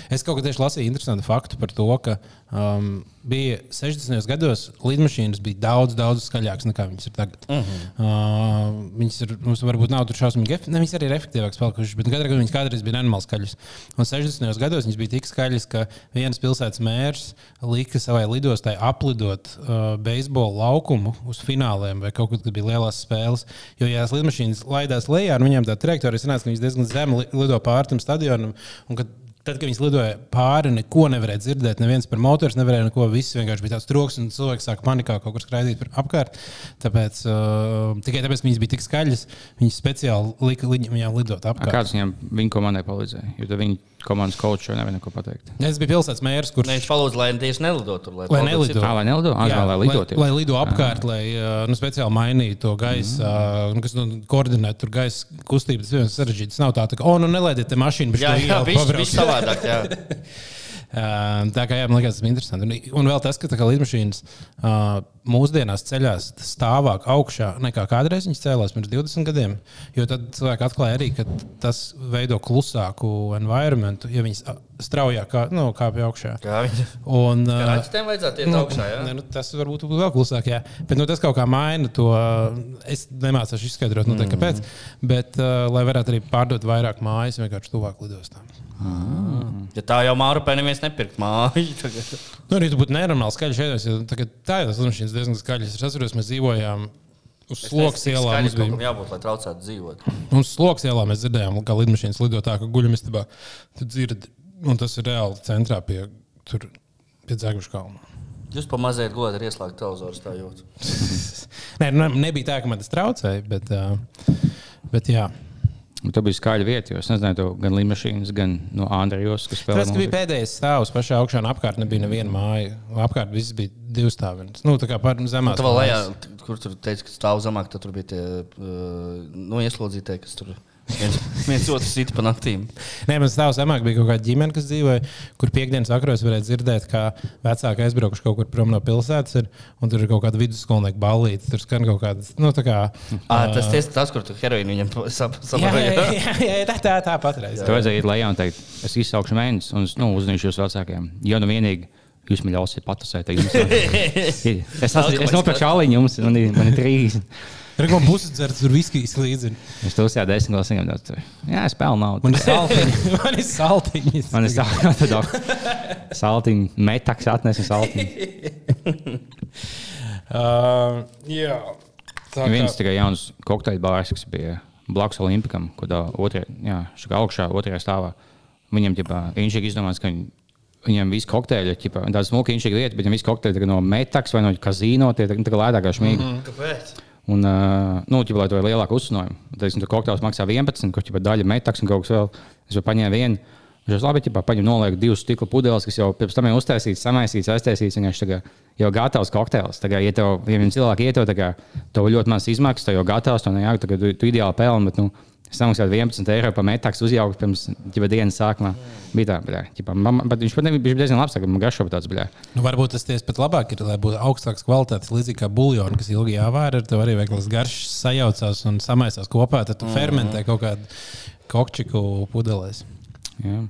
es kaut kā tieši lasīju interesantu faktu par to, ka um, bija 60. gados lidmašīnas bija daudz, daudz skaļākas nekā viņas ir tagad. Uh -huh. uh, viņas ir, mums varbūt nav tur šausmīgi, ne, viņas arī ir efektīvākas palikušas, bet katrā gadījumā viņas kādreiz bija nenormāli skaļas. Un 60. gados viņas bija tik skaļas, ka vienas pilsētas mērs lika savai lidostai aplidot uh, beisbola laukumu uz fināliem vai kaut kad bija lielās spēles. Jo, ja tās lidmašīnas laidās lejā, un viņiem tā trajektorija sanāca, ka viņas diezgan zemi li- lido pāri tam stadionam. Un kad Tad, kad viņas lidoja pāri, neko nevarēja dzirdēt. Neviens par motoru nevarēja neko. Viss vienkārši bija tāds troks, un cilvēks sāka panikā kaut kur skraidīt par apkārt. Tāpēc, uh, tikai tāpēc, ka viņas bija tik skaļas, viņas speciāli lika viņām lidot A, apkārt. Kāds viņam viņa komandai palīdzēja? Jo viņa komandas kočs jau nevar neko pateikt. Es biju pilsētas mērs, kurš viņš palūdza, lai tieši nelido tur. Lai, Lai nelido. Ā, lai nelido? Ā, Jā, lai lido. lai, lai lido apkārt, lai uh, nu, speciāli mainītu to gaisa, mm. uh, kas nu, koordinē tur gaisa kustību. Tas ir sarežģīti. Tas nav tā, ka, oh, nu nelaidiet te mašīnu, bet Jā, jā, viņš bija savādāk. [laughs] Tā kā jā, man liekas, tas ir interesanti. Un, un vēl tas, ka lidmašīnas uh, mūsdienās ceļās stāvāk augšā nekā kādreiz viņas cēlās pirms 20 gadiem. Jo tad cilvēki atklāja arī, ka tas veido klusāku environmentu, ja viņas straujāk kā, nu, kāpj augšā. Kā viņi Un, uh, raķetēm vajadzētu iet augšā, jā? Ne, nu, tas varbūt būtu vēl klusāk, jā. bet nu, tas kaut kā maina to. Es nemācīšu izskaidrot, nu, mm. kāpēc. Bet, uh, lai varētu arī pārdot vairāk mājas, vienkārši tuvāk lidostām. Ja tā jau Mārupē neviens nepirkt māju. tagad. Nu, arī tu būtu nenormāli skaļš. ēdiens, jo tagad Tā ir tas lidmašīnas diezgan skaļas. Es atceros, mēs dzīvojām uz sloks ielā. Mums bija- jābūt, lai traucētu dzīvot. Un sloks ielā mēs dzirdējām, kā lidmašīnas lido tā, ka guļam istabā. Tu dzirdi, un tas ir reāli centrā pie, tur, pie Dzēguša kalna. Jūs pamazēt godat ar ieslēgtu televizoru tā jūtu. [laughs] Nē, nu, nebija tā, ka man tas traucēja, bet, uh, bet jā. Tā bija skaļa vieta, jo es nezināju, to gan līnijas, gan no Andrejos, kas spēlēja. Tas bija pēdējais stāvs pašā augšā, un apkārt nebija neviena māja. Apkārt viss bija divstāvīgs. Nu, tā kā par zemāk. Tu vēl lejā, kur tur teica, ka stāv zemāk, tad tur bija tie uh, nu, ieslodzītie, kas tur viens, viens otru sit pa naktīm. Nē, man stāv zemāk bija kaut kāda ģimene, kas dzīvoja, kur piekdienas vakaros varēja dzirdēt, kā vecāki aizbraukuši kaut kur prom no pilsētas, ir, un tur ir kaut kāda vidusskolnieka ballīte. Tur skan kaut kāda, nu, tā kā. Ah, tas ir tas, kur tu heroīnu viņam sap- Jā, jā, tā, tā, tā patreiz. Tur vajadzēja iet lejā un teikt, es izsaukšu mēnesi un es, nu, uzzināšu jūs vecākiem. Jo nu vienīgi jūs man ļausiet patusēt. [laughs] es esmu, es nopirku šāliņu, jums man ir, man ir trīs. Tur ir kaut kas dzerts, tur viskijas līdzi. Es to uzsācu desmit atpakaļ. Jā, es pelnu naudu. Man ir saltiņi. [laughs] Man ir saltiņi. Man ir saltiņa, [laughs] saltiņa, metaks atnesa saltiņu. [laughs] Uh, jā. Tā Ir kā, viens tikai jauns kokteļu bārs, kas bija blakus Olimpikam, kur otrajā, augšā, otrajā stāvā. Viņam viņš ir izdomājis, ka viņ- viņam viss kokteļi, tāda smuka viņš ir lieta, bet viņam viss kokteļi no metaks vai no kazino, tie kā lētākā šmīgi. Mm -hmm. Kāpēc? Un, uh, nu, ģipā, lai to ir lielāku uzsnojumu. Teiksim, tur kokteils maksā 11, kur ģipā, daļa metaks un kaut kas vēl. Es jau paņēmu vienu. Viņš jau labi, ja paņem nolieku divus stikla pudeles, kas jau pirms tam ir uztaisīts, samaisīts, aiztaisīts. Viņš jau gatavs kokteils. Tagad, ja tev ja viens cilvēks ieto, tagad tev ļoti maz izmaksas, tev jau gatavs, to nejāk, tagad tu, tu ideāli pelni. Bet, nu, Samaksāt 11 eiro par metālu uzjaukt pirms ģipa, dienas sākumā. Bija tā, ģipa, man, bet viņš pat bija diezgan labs, ka man garšo tāds bija. nu, varbūt tas tieši pat labāk ir, lai būtu augstāks kvalitātes, līdzīgi kā buļļoni, kas ilgi jāvāra. Tur arī veikals garš sajaucās un samaisās kopā. Tad tu fermentē kaut kādu kokčiku pudelēs. Jā.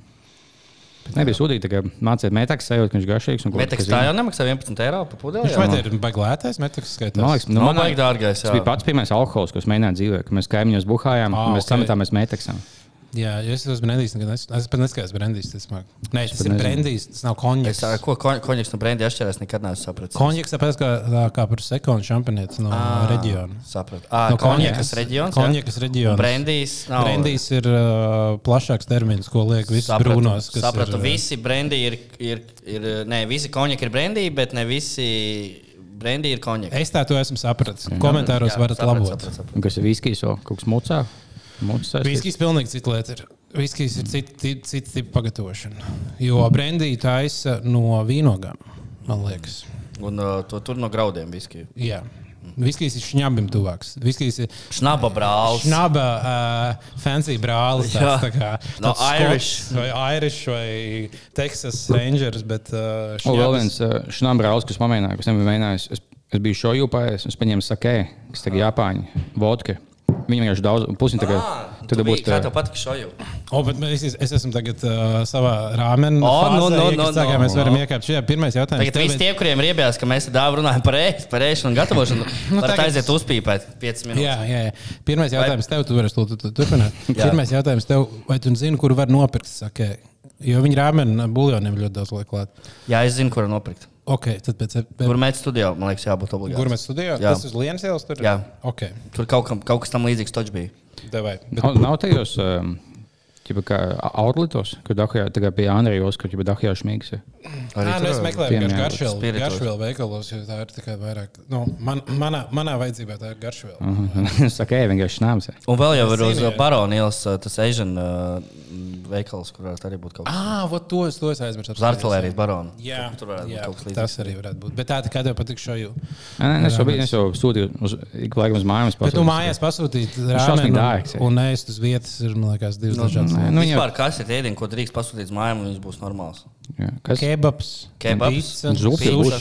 Bet nebija sūdīgi, tā kā mācīt metālu sajūtu, ka viņš ir garšīgs. kas tā jau nemaksā 11 eiro par pudeli. Viņš vai ir baigts, metaks skaitās. Man liekas, nu, manā- baigi dārgais, Tas jā. bija pats pirmais alkohols, ko es mēģināju dzīvot, kad mēs kaimiņos buhājām. Ah, mēs ok. okay. sametāmies metāksam. Jā, jo es esmu nekad Es, es pat neskatījos brendijs. Tas, man- Nē, tas ir nezinu. brendijs. Tas nav Es, konjaks. ā, ko ko- konjaks no brendi atšķirās, nekad neesmu sapratis. Konjaks tāpēc, kā, tā, kā par sekonu šampanietis no Ā, reģiona. Sapratu. Ah, No konjakas reģions. Konjakas reģions. Brendijs. nav- Brendijs ir uh, plašāks termins, ko liek visus Sapratu, brūnos. kas Sapratu, ir, visi brendi ir, ir, ir, ne, visi konjaki ir brendi, bet ne visi brendi ir konjaki. Es tā to esmu sapratis. Komentāros Jā, varat sapratu, labot. sapratu, sapratu. Un kas ir viskijs, kaut kas mucā? Viskijs pilnīgi cita lieta. Ir. Viskijs ir cita cit tipa pagatavošana. Jo brendī taisa no vīnogām, man liekas. Un uh, to tur no graudiem viski. Jā. Viskijs ir šņabim tuvāks. Viskijs ir Šnaba brālis. Šnaba, uh, fancy brālis. Tāds, tā kā, No tāds Irish. Skots Vai Irish vai Texas Rangers. Bet, uh, O, vēl šņabis- viens uh, šnābrālis, kas man mēģināja, kas nebija mēģinājis. Es, es biju šo jūpājis, es paņēmu sakē, kas tagad Japāņu, vodka. Viņi vienkārši daudz, pusi tagad. Ah, Tad tu biji- būtu. Kā tev patīk šoju? O, bet es, es esmu tagad uh, savā rāmenī. O, nu, nu, nu, Tā kā nu, mēs varam nu. iekāpt šajā pirmais jautājums. Tagad visi tie, kuriem ir iebilst, ka mēs dāvā runājam par ēst, par ēšanu un gatavošanu, [laughs] Nu, tagad- aiziet uzpīpēt 5 minūtes. Jā, jā, jā. Pirmais jautājums tev, tu vari to turpināt. [laughs] Pirmais jautājums tev, vai tu zini, kur var nopirkt? Sakē? Jo viņi rāmeni buljoniem ļoti daudz liek klāt. Jā, es zinu, kur nopirkt. Ok, tad pēc Kur mēs studijā, man liekas, jābūt obligāti. Kur mēs studējām? Jā. Tas uz Lienas ielas tur? Jā. Ok, Tur kaut, kam, kaut kas tam līdzīgs toč bija. devai. Bet, Nav, nav tajos um, ķipa, kā outletos, kur Dahijā, tagad pie Andrejos, kur jau Dahijā šmīgs. ir. Arī Nā, nu, es meklēju garšvielu, garšvielu veikalos, jo tā ir tikai vairāk. Nu, man, manā, manā vajadzībā tā ir garšviela. Mhm. [laughs] Saka, ej, vienkārši šņāms. Un vēl jau ir uz. Baronielas tas Asian uh, veikals, kur varētu arī būt kaut kas Ah, vot to es, to es aizmirsu. tāds. Artilērijas barona. Jā, tur varētu jā būt kaut kas tas līdzīgs. arī varētu būt. Bet tā tikai tev patīk šo jūtu. Nē, nē, es jau biju, es jau sūtīju uz ik laikam uz mājām. Bet tu mājās rāmeni dārgs, jā. un, un ēst uz vietas ir, man liekas, divas dažādas. Nē, nu, jau- Vispār, kas ir ēdiens, ko drīkst pasūtīt uz mājām, un viņš būs normāls? Kas? Kebabs, Kebabs, pizza, zupa.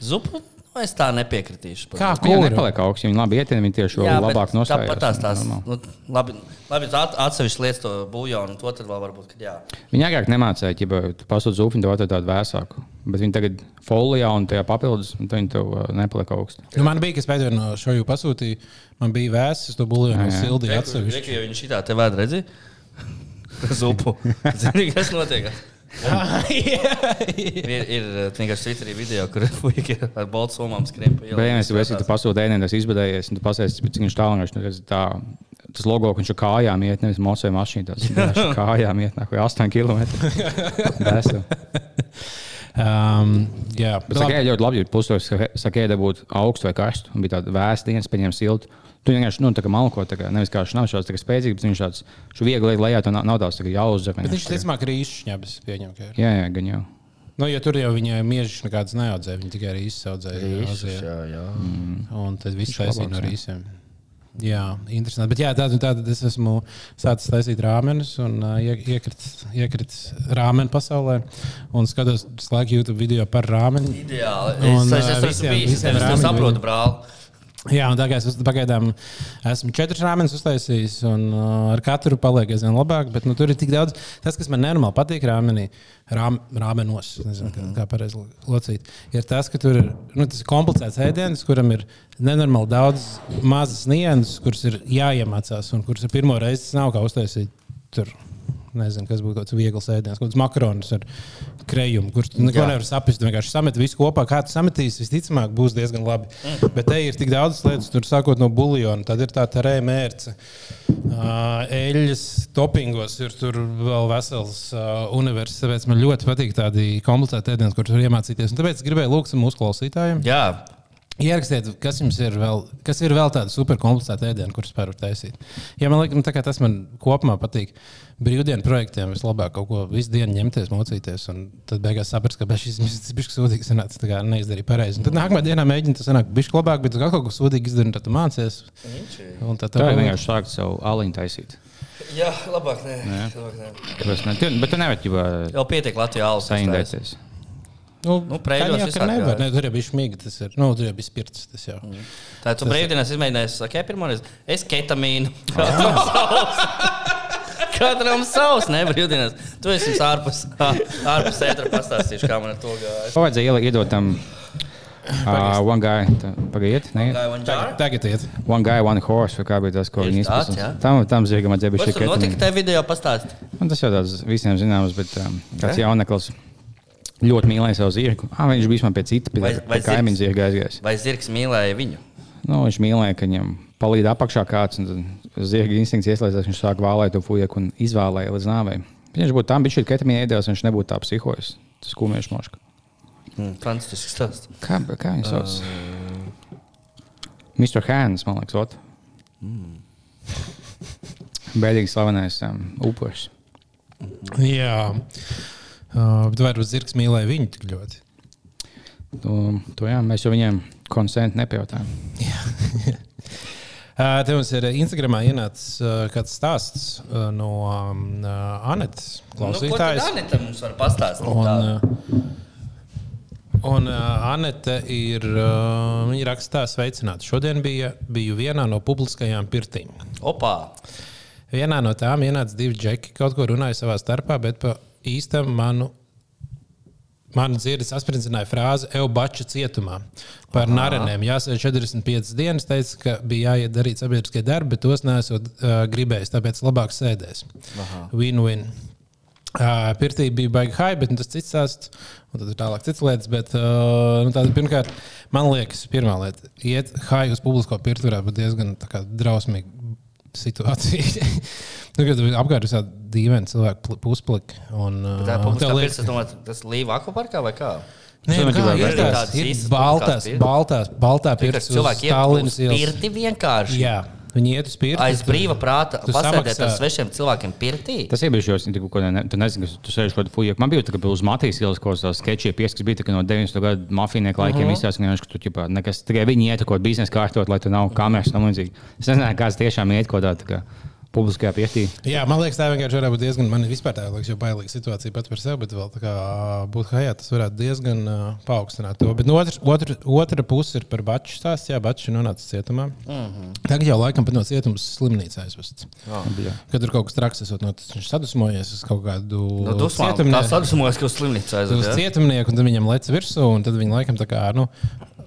Zupa? Nu, Es tā nepiekritīšu. par Kā Kura? nepaliek augsts, viņa labi ietien, viņa tieši vēl labāk nostājās. Tāpat tās Normāli. nu, labi, labi at, atsevišķi lietas, to buļbuļsāļu, un to tad vēl varbūt, kad jā. Viņa agrāk nemācīja, ja tu pasūti zūfiņu, tad vajag tādu vēsāku. Bet viņa tagad folijā un tajā papildus, un tad viņa tev uh, nepaliek augsts. Nu, man bija, kas pēdējo no šo jau pasūtīja. Man bija vēsts, es to Jā, jā. sildīju atsevišķi. Reku, ja viņš šitā te vēd redzi, zupu. [laughs] Zini, kas notiek? ir, ir vienkārši Twitterī video, kur [laughs] ir ar baltu somām skrien pa ielu. Bet, ja mēs esam tu pasūti ēdienu, tas izbadējies, un tu pasies, cik viņš tālu viņš tā. Tas logo, ka viņš ar kājām iet, nevis mocēja mašīnu. Tas ir [laughs] kājām iet, nāk, vai 8 km. Um, jā, Bet saka, ej, ļoti labi, ja pusos saka, ej, dabūt augstu vai karstu. Un bija tāda vēsta dienas, paņēma siltu. Tu vienkārši, nu, tā malko, tā kā nevis kā šis nav šāds tā kā spēcīgs, bet viņš tāds, šo viegli liek lejā, to nav, tāds tā jāuzzer. Bet viņš tā kā- ticamāk rīšus šņabas pieņem. ka ir. Jā, jā, gan jau. Nu, jo tur jau viņai miežas nekādas neaudzēja. Viņa tikai rīsus audzēja. Azijā. Jā, jā. Un tad viss taisīja no rīsiem. Jā, interesanti. Bet jā, tātad, tātad es esmu sācis taisīt rāmenus un uh, iekritis iekrit rāmenu pasaulē. Un skatos laiku YouTube video par rāmenu. Ideāli. Un, Es, es, es visiem- bijis, visiem es tev rāmeni saprotu, brāl. Jā, un kā es pagaidām esmu četrus rāmenus uztaisījis, un uh, ar katru paliek aizvien labāk. Bet nu, tur ir tik daudz. Tas, kas man nenormāli patīk rāmenī, rām, rāmenos, nezinu, kā, kā pareizi locīt, ir tas, ka tur ir nu, tas ir komplicēts ēdiens, kuram ir nenormāli daudz mazas nianses, kuras ir jāiemācās, un kuras ir pirmo reizi nav kā uztaisīt. Tur. Nezinu, kas būtu kaut kāds viegls ēdiens, kāds makaronus ar krējumu, kurš neko Jā. nevar saprast. Vienkārši samet visu kopā, kā tu sametīsi, visticamāk, būs diezgan labi. Mm. Bet te ir tik daudz lietas, tur sākot no buļbuļsāļa, tad ir tā terēna mērce. Eļļas topingos ir tur vēl vesels uh, universitāts. Tāpēc man ļoti patīk tādi komplicēti ēdieni, kurus var iemācīties. Un tāpēc es gribēju lūgt mūsu klausītājiem. Jā, Ierakstiet, kas jums ir vēl, kas ir vēl tāda superkomplicēta ēdiena, kuras var taisīt. Ja man liekas, nu, tā kā tas man kopumā patīk. Brīvdienu projektiem vislabāk kaut ko visu dienu ņemties, mocīties, un tad beigās saprast, ka "Beš, šis bija sūdīgs, sanāca, tā kā neizdarīja pareizi. Un Tad nākamajā dienā mēģināt, tas sanāk, bija labāk, bet tu kaut ko sūdīgi izdarīji, tad tu mācies. Un tad Tā tev ir vienkārši sākt savu aliņu taisīt. jā labāk nē. Labāk nē. Kāpēc ne? Bet tu nevari jau Jau pietiek Latvijā alus. saindēties. Nu, Nu, jau visādi nevar. Ne, tur jau bija šmīgi, tas ir. Nu, tur jau bija spirts. Tas jau. Mm. Tā tu brīvdienās izmēģināji, ok, pirmo reizi. Es ketamīnu. [laughs] Katram savs, ne brīvdienās. Tu esi ārpus, ārpus ētra pastāstīšu, kā man ar to gāja. Vajadzēja ielikt iedot tam uh, one guy? Pagaidiet, jar? Tagad iet. One guy, one horse, kā bija tas, ko viņi jā? Tam, tam zirgam vajadzēja Kas būt tur notika šī tajā video pastāstīt? Tas jau tāds visiem zināms, bet um, kāds jauneklis ļoti mīlēja savu zirgu. Ah, viņš bija man pie cita, pie, Vai- vai, pie kaimiņa zirga aizgājis. Vai zirgs mīlēja viņu? Nu, viņš mīlēja, ka viņam palīdz apakšā kāds, un zirga instinkts ieslēdzās. Viņš sāk vālēt to fujeku un izvēlēja līdz nāvei. Viņš būtu tam, ir ketamīna ēdējis, viņš nebūtu tā psihojis. Tas kūmiešu moška. Hmm, Fantastisks stāsts. Kā, kā viņš sauc? Mr. Hands, man liekas, ot. Bēdīgi slavenais um, upuris. Jā. Uh, bet varbūt zirgs mīlēja viņu tik ļoti. To, to jā, mēs jau viņiem konsentu nepajautājām. [laughs] Uh, te mums ir Instagramā ienācis uh, kāds stāsts uh, no um, uh, Nu, tad klausītājas. Anita mums var pastāstīt? Un, uh, un uh, Anete ir. Viņa rakstā, sveicināti. Šodien bija, biju vienā no publiskajām pirtīm. Opā. Vienā no tām ienāca divi džeki, kaut ko runāja savā starpā, bet pa īstam manu, manu dzirdes asprincināja frāzi Eubača cietumā par Aha. narenēm. Jāsēž 45 dienas, teica, ka bija jāiet darīt sabiedriskie darbi, bet tos nesot uh, gribējis, tāpēc labāk sēdēs. Win-win. Uh, Pirtī bija baigi high, bet nu, tas cits stāsts. Un tad ir tālāk citas lietas. Bet, uh, nu, tāda, pirmkārt, man liekas, pirmā lieta, iet high uz publisko pirtu varētu būt diezgan drausmīga situācija. [laughs] nu, kad apkārt ir tādi dīvaini cilvēki, pl- puspliki. Un, uh, Tā tev pirts, es domāju, tas līva akvaparkā vai kā? Nē, Cilvēki kā, gribētu ir redzēt tās, tādas ir īstas baltās, publiskās pirtis. baltās, baltā Pirts, pirts uz cilvēki iet Stālinas uz ielas. pirti vienkārši. Jā, viņi iet uz pirti. Aiz brīva prāta pasēdēt ar svešiem cilvēkiem pirtī. Tas ko ne, tu nezini, kas tu sēž kaut kādā fuja. Man bija tā, ka uz Matīs ielas kaut kāds sketčie pieskas bija tā, no 90. gadu mafijnieku laikiem Mhm. uh -huh. izstāsta, ka tu ķipā, nekas, tikai viņi iet kaut kādā biznesa kārtot, lai tu nav kameras un līdzīgi. Es nezinu, kāds tiešām iet kaut kādā tā kā publiskajā pietī. Jā, man liekas, tā vienkārši varētu būt diezgan. Man vispār tā liekas, jau bailīga situācija pats par sevi, bet vēl tā kā būtu hajā, tas varētu diezgan uh, paaugstināt to. Bet no otras, otra, otra puse ir par Baču stāstu. Jā, Bačs ir nonācis cietumā. Mm -hmm. Tagad jau laikam pat no cietuma slimnīcā aizvests. Kad tur kaut kas traks esot noticis, viņš sadusmojies uz kaut kādu No dusmām. Tā sadusmojas, ka uz slimnīcu uz aiziet. ja? cietumnieku, un tad viņam lec virsū, un tad viņi laikam tā kā. Nu,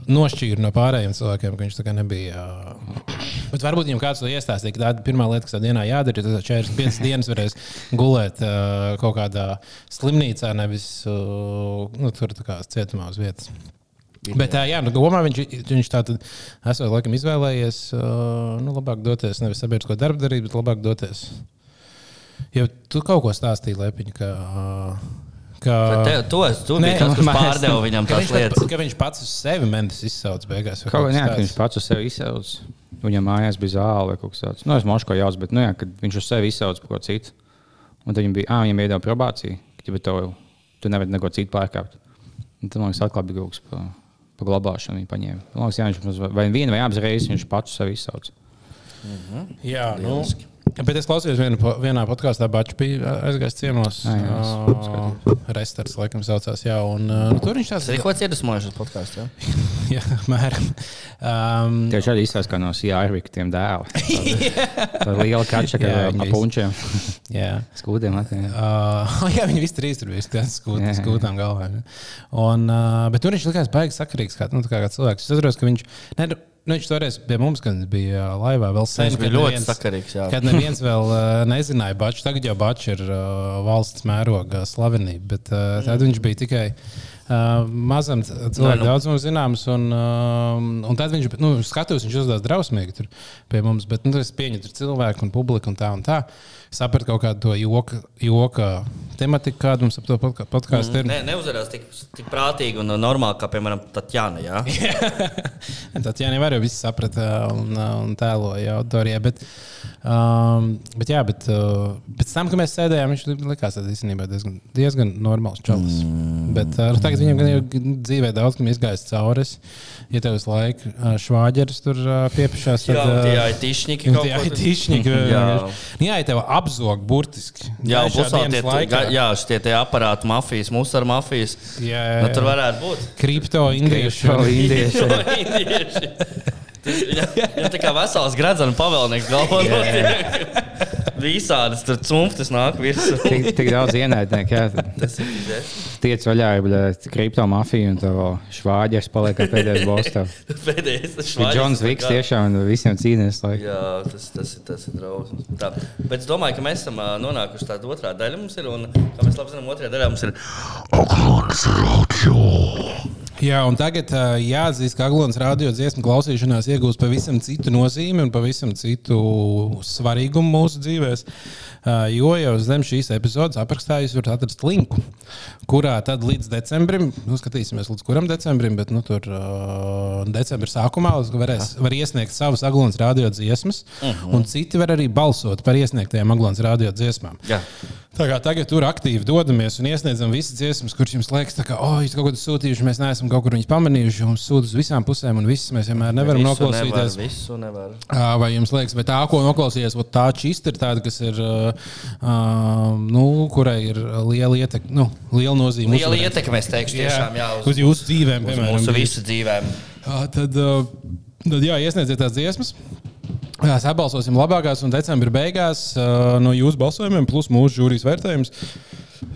Nošķīra no pārējiem cilvēkiem, ka viņš tā kā nebija. Bet varbūt viņam kāds to iestāstīja, ka tā ir pirmā lieta, kas tajā dienā jādara. Tad 45 dienas varēs gulēt kaut kādā slimnīcā, nevis nu, tur tā kā cietumā uz vietas. Bet, jā, nu, domā, viņš, viņš tā tad esot laikam izvēlējies, nu, labāk doties nevis sabiedrisko darbu darīt, bet labāk doties. Jo tu kaut ko stāstīji, Lepiņ, ka. ā, ka Te, tu esi, tu Nē, biji tas, kas man- pārdeva viņam tās lietas. ka viņš pats uz sevi mēnesis izsauc beigās. Kaut kā tāds. viņš pats uz sevi izsauc. Viņam mājās bija zāle vai kaut kas tāds. Nu, es mošu ko jaucu, bet nu, jā, kad viņš uz sevi izsauc par ko citu. Un tad viņam bija, ah, viņam iedeva probāciju, ka ja tev, tu nevari neko citu pārkāpt. Un tad man liekas, atkal bija kaut kas par pa glabāšanu. Viņa paņēma. Man liekas, jā, viņš vai vienu vai abas reizes viņš pats sevi izsauc. Jā, nu. Bet es klausījos vienu, vienā podkāstā, Bačs bija aizgājis ciemos. Jā, jā, es Uh, Restars, laikam, saucās. Jā, un uh, nu, tur viņš tāds ko iedvesmojušas podkāstā. [laughs] Jā, mēram. Um, Tie šādi izsauc kā no Sijārvika tiem dēliem. [laughs] Tā ir liela kača Jā, ar punčiem, [laughs] jā. skūdiem. Uh, jā, viņi visi trīs tur bija skūtām, jā. skūtām galvām. ja. Un, uh, bet tur viņš likās baigi sakarīgs, kā, nu, tā kā, kā cilvēks. Es atceros, ka viņš, ne, nu, viņš toreiz pie mums, bija uh, laivā, vēl sen. Viņš bija ļoti neviens- sakarīgs, jā. Kad neviens vēl uh, nezināja, Bačs. Tagad jau Bačs ir uh, valsts mēroga slavenība, bet uh, tad viņš bija tikai. Uh, mazam c- Nē, cilvēku nu. daudzumam zināms, un, uh, un tad viņš nu, skatījās, viņš uzdevās drausmīgi pie mums. Bet nu, es pieņemu tur cilvēku un publiku un tā un tā. Sapratu kaut kādu to joka, joka tematiku, kādu mums ap to podkāstu mm. ir. Ne, neuzvarās tik, tik prātīgi un normāli, kā, piemēram, Tatjana. Jā? Tad jā, nevar jau viss saprast un, un tēloja auditorijā. Bet, um, bet, jā, bet uh, pēc tam, kad mēs sēdējām, viņš likās īstenībā diezgan, diezgan normāls čalis. Mm. Bet uh, nu, tagad viņam gan jau dzīvē daudz, kam izgājis cauri. Ja tev visu laiku uh, švāģeris tur uh, piepišās, tad Jā, tie uh, aitišņiki tie aitišņiki, [laughs] Jā. Jā, ja tev apzog burtiski. Jā, tie, laikā. jā, šitie tie aparāti, mafijas, musara mafijas. Jā, jā, Nu, tur jā. varētu būt. Kripto indiešu. Šo indiešu. Indieši. Tas- Jā, jā, tā kā vesels gradzena pavēlnieks galvā. Visādas tur cumftas nāk virsū. Tik, tik [laughs] daudz ienaidnieku. jā, Tas ir bizes. Tiec vaļā ir kripto mafija un tev švāģers paliek pēdējais [laughs] boss. tev. Pēdējais švāģis Džons Viks tiešām visiem cīnās. Jā, tas, tas, ir, tas ir drausmas. Tā. Bet es domāju, ka mēs esam nonākuši tādā otrā daļā. Mums ir, un, kā mēs labi zinām, otrajā daļā mums ir [gasps] Jā, un tagad jāatzīst, ka Aglons radio dziesmu klausīšanās iegūst pavisam citu nozīmi un pavisam citu svarīgumu mūsu dzīvēm. Uh, jo jau zem šīs epizodes aprakstā jūs varat atrast linku, kurā tad līdz decembrim, nu, skatīsimies līdz kuram decembrim, bet nu, tur uh, decembra sākumā varēs, var iesniegt savus Aglons radio dziesmas, uh -huh. un citi var arī balsot par iesniegtajām Aglons radio dziesmām. Jā. Tagad tur aktīvi dodamies un iesniedzam visas dziesmas, kuras jums liekas, ka, oh, jūs kaut ko sūtījuši, mēs neesam kaut kur viņus pamanījuši. Mums sūta uz visām pusēm, un visas mēs vienmēr nevaram Visu noklausīties. Nevar, visu nevar. Vai jums liekas, vai tā, ko noklausījies, vot tā čista ir tāda, kas ir, uh, nu, kurai ir liela ietekme, nu, liela nozīme. Liela ietekme, es teikšu, tiešām jā, uz, uz jūsu dzīvēm, uz piemēram. mūsu visu dzīvēm. Tad, tad jā, iesniedziet tās dziesmas. Jā, Sabalsosim labākās un decembra beigās no jūsu balsojumiem, plus mūsu žūrijas vērtējums.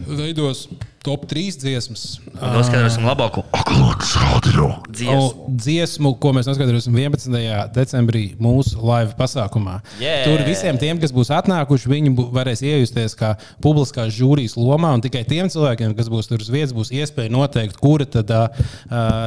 Veidos top 3 dziesmas. Noskaidrosim labāko dziesmu. Dziesmu, ko mēs noskaidrosim 11. decembrī mūsu live pasākumā. Yeah! Tur visiem tiem, kas būs atnākuši, viņi varēs iejusties kā publiskās žūrijas lomā. Un tikai tiem cilvēkiem, kas būs tur uz vietas, būs iespēja noteikt, kura tad uh,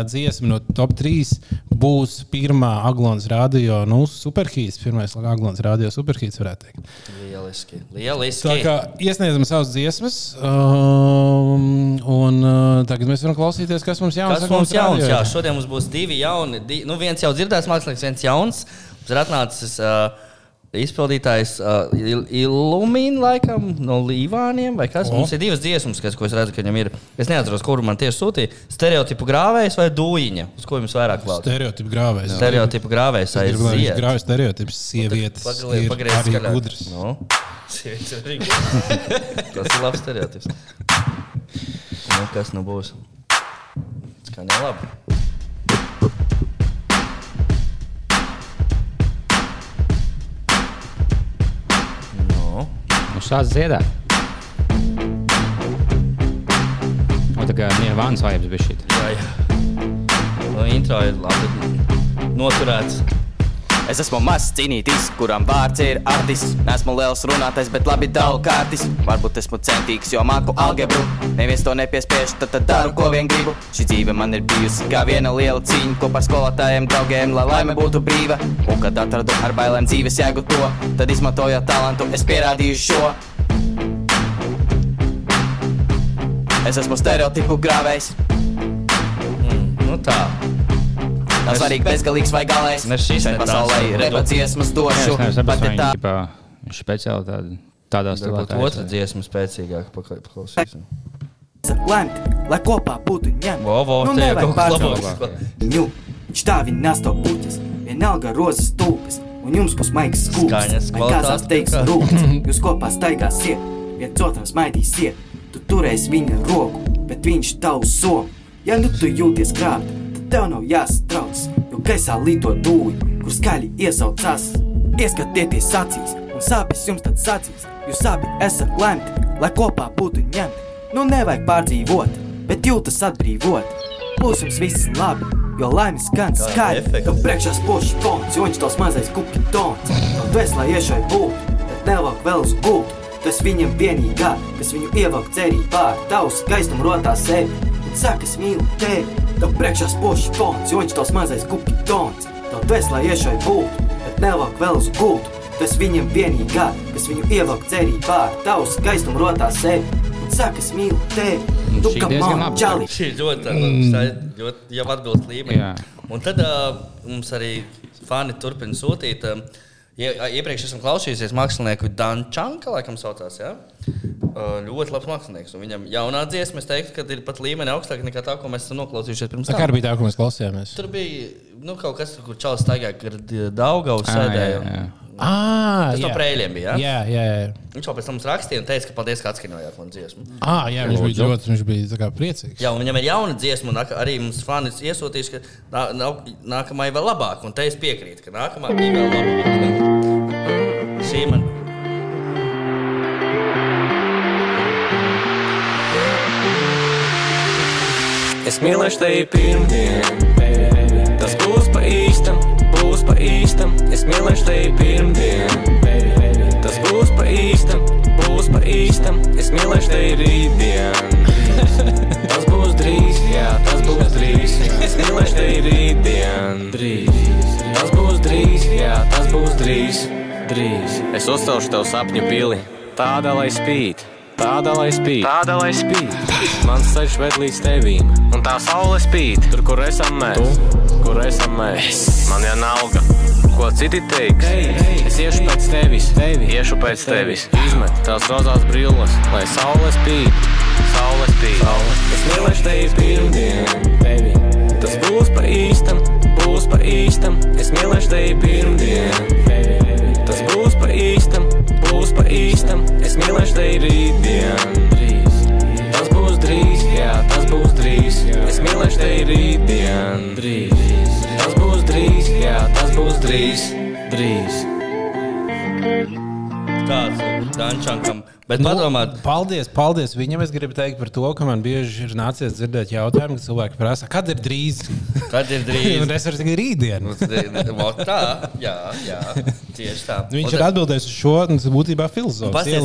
dziesma no top 3 būs pirmā Aglons radio nu, superhīts. Pirmais Aglons radio superhīts, varētu teikt. Lieliski. Lieliski. Tā kā iesniedzam savas dziesmas, um, un uh, tagad mēs varam klausīties, kas mums jauns. Kas mums jauns? Jā, šodien mums būs divi jauni. Di, nu, viens jau dzirdēts mākslinieks, viens jauns. Mums ir atnācis uh, izpildītājs uh, Illumīna, laikam, no Līvāniem. vai kas? Mums ir divas dziesmas, kas, ko es redzu, ka viņam ir. Es neatceros, kuru man tieši sūtīja. Stereotipu grāvējs vai dūjiņa? Uz ko jums vairāk klausa? Stereotipu grāvējs. Stereotipu grāvējs aiziet. grāvējis grāvējs stereotips. Sievietes [laughs] arī gudras. Nu, arī gudras. [laughs] Tas ir labs stereotips. Nu, kas nu būs? Skan labi. Nu, Nu, sāc dziedāt. O, tā kā Nirvānas vibes bija šī. jā, jā. Nu, intro ir labi noturēts. Es esmu mazs cīnītis, kuram vārds ir Artis. Esmu liels runātais, bet labi daudz kārtis. Varbūt esmu centīgs, jo māku algebru. Neviens to nepiespiež, tad, tad daru, ko vien gribu. Šī dzīve man ir bijusi kā viena liela cīņa, kopā ar skolotājiem, draugiem, lai laime būtu brīva. Un kad atradu ar bailēm dzīves jēgu to, tad izmantojot talantu, es pierādīju šo. Es esmu stereotipu grāvējs. Nu, tā. Nav svarīgi, bezgalīgs vai galīgs. Ne šis, Šai ne pasaulē repa dziesmas došu. Es nesaprotu, tā ģipā, speciāli tād, tādā stilā. Taisa. otra dziesma spēcīgāka pakla- paklausīsim. lemt, lai kopā būtu ņemta. Vo, vo, nu, te jau kaut kas tā viņa nesto puķis, vienalga rozes tūpes, un jums būs maigs. Skaņas Vai kāzās kvalitāte teiks rūpes, [laughs] jūs kopā staigāsiet, viens otram smaidīsiet, tu turēsi viņa roku, bet viņš tavu somu. Ja nu tu jūties krāpt, tad tev nav jāsatrauc, jo gaisā lido dūļi, kur skaļi iesaucās. Ieskatieties acīs, un sāpes jums tad sacīs, jūs abi esat lemti, lai kopā būtu ņemti. Nu nevajag pārdzīvot, bet jūtas atbrīvot. Būs jums viss labi, jo laimes skan skaļi. Kam priekšā spožs fons, jo viņš tos mazais kupi tons. Un tu esi, lai iešai būt, bet nevelk vēl uz gultu. Tu esi viņam vienīgā, kas viņu ievelk cerībā. Tavs skaistumu rotā sevi, un saka, es mīlu tevi. Tam priekšā spožs fons, jo viņš tos mazais kupi tons. Un tu esi, lai iešai būt, bet nevelk vēl uz gultu. Tu esi viņam vienīgā, kas viņu ievelk cerībā. Tavs skaistumu rotā sevi, un saka, es mīlu tevi. Tu šī kā man čali. Šī ļoti, mm. ļoti jau atbilst līmenim. Jā. Un tad uh, mums arī fani turpina sūtīt. Uh, iepriekš esam klausījušies mākslinieku Dančanka, laikam saucās. Ja? Ļoti labs mākslinieks. Viņam jaunā dziesma, es teiktu, ka ir pat līmeni augstāk nekā tā, ko mēs esam noklausījušies pirms Tā kā bija tā, ko mēs klausījāmies. Tur bija nu, kaut kas, kur čalis staigāja, kur Daugavs Ā, jā, sēdēja. Jā. Ah, Tas no prēļiem bija. Ja? Jā, jā, jā. Viņš jau pēc tam mums rakstīja un teica, ka paldies, ka atskaņojāt man dziesmu. Ah, jā viņš bija ļoti viņš bija, tā kā priecīgs. Jā, un viņam ir jauna dziesma, un arī mums fani iesūtīs, ka nā, nav, nākamā ir vēl labāka. Un te es piekrītu, ka nākamā ir vēl labāka. Šī man. Es mīlēšu tevi pirmdien, uzcelšu tev sapņu pili, tāda lai spīd. Tāda lai spīd, tāda lai spīd. Mans ceļš ved līdz tevīm, un tā saule spīd. Tur, kur esam mēs, tu? kur esam mēs. Man jānauga, ko citi teiks. Es iešu pēc tevis, tevi. iešu pēc tevis. Izmet tās rozās brilles, lai saule spīd. Saule spīd. Saule. Es mīlēšu tevi pirmdien, tevi. Tas būs pa īstam, būs pa īstam. Es mīlēšu tevi pirmdien, tevi. Būs pa īstam, būs pa īstam. Es mīlēšu tevi rītdien. Drīz. Tas būs drīz, jā, tas būs drīz. Es mīlēšu tevi rītdien. Drīz. Tas būs drīz, jā, tas būs drīz. Drīz. Tāds ir Dančankam. Bet nu, padomāt, Paldies, paldies viņam. Es gribu teikt par to, ka man bieži ir nācies dzirdēt jautājumu, kad cilvēki prasa, kad ir drīz. kad ir [laughs] drīz. Un es varu teikt, rītdien. [laughs] Tā, jā, jā, tieši tā. Viņš Un ir atbildējis uz šo, tas būtībā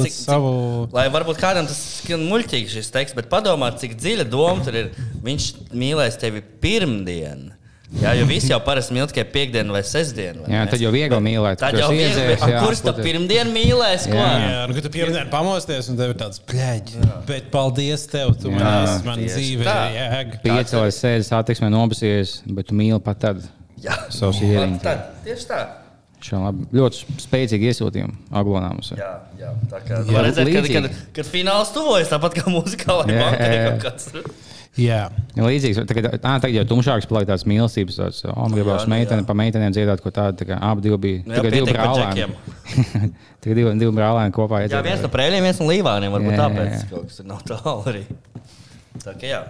cik- savu... Lai varbūt kādam tas skan muļķīgi šis teksts, bet padomā, cik dziļa doma tur ir. Viņš mīlēs tevi pirmdien. Jā, jo visi jau parasti mīl tikai piekdienu vai sestdienu. vai Jā, ne? tad jau viegli mīlēt. Tad tu jau viegli. jā, Kurš to protams. pirmdien mīlēs? Ko? Jā. Jā, nu, kad tu pirmdien pamosties, un tev ir tāds plēģis. Bet paldies tev, tu man esi, man ir jēga. Piecēlēs sēdes, attieksmē nobasies, bet tu mīli pat tad. Jā, Savus tad, tieši tā. Šā labi. Ļoti spēcīgi iesūtījumi Aglonā. Jā, jā, tā kā Jā, var redzēt, kad, kad, kad fināls tuvojas, tāpat kā muzikālajā Jā, bankā. jā, līdzīgs, tagad, ā, tagad jau tumšāks paliek tāds mīlestības, tāds, o, man gribās nu meiteni, pa meitenēm dziedāt, ko tādu, tā abi divi bija. Nu Tagad divi brālēni. [laughs] Tagad divi, divi brālēni kopā. Jā, viens no prēļiem, viens no līvāniem. Varbūt Jā, tāpēc jā. kaut kas nav tālu arī. Tā kā jā.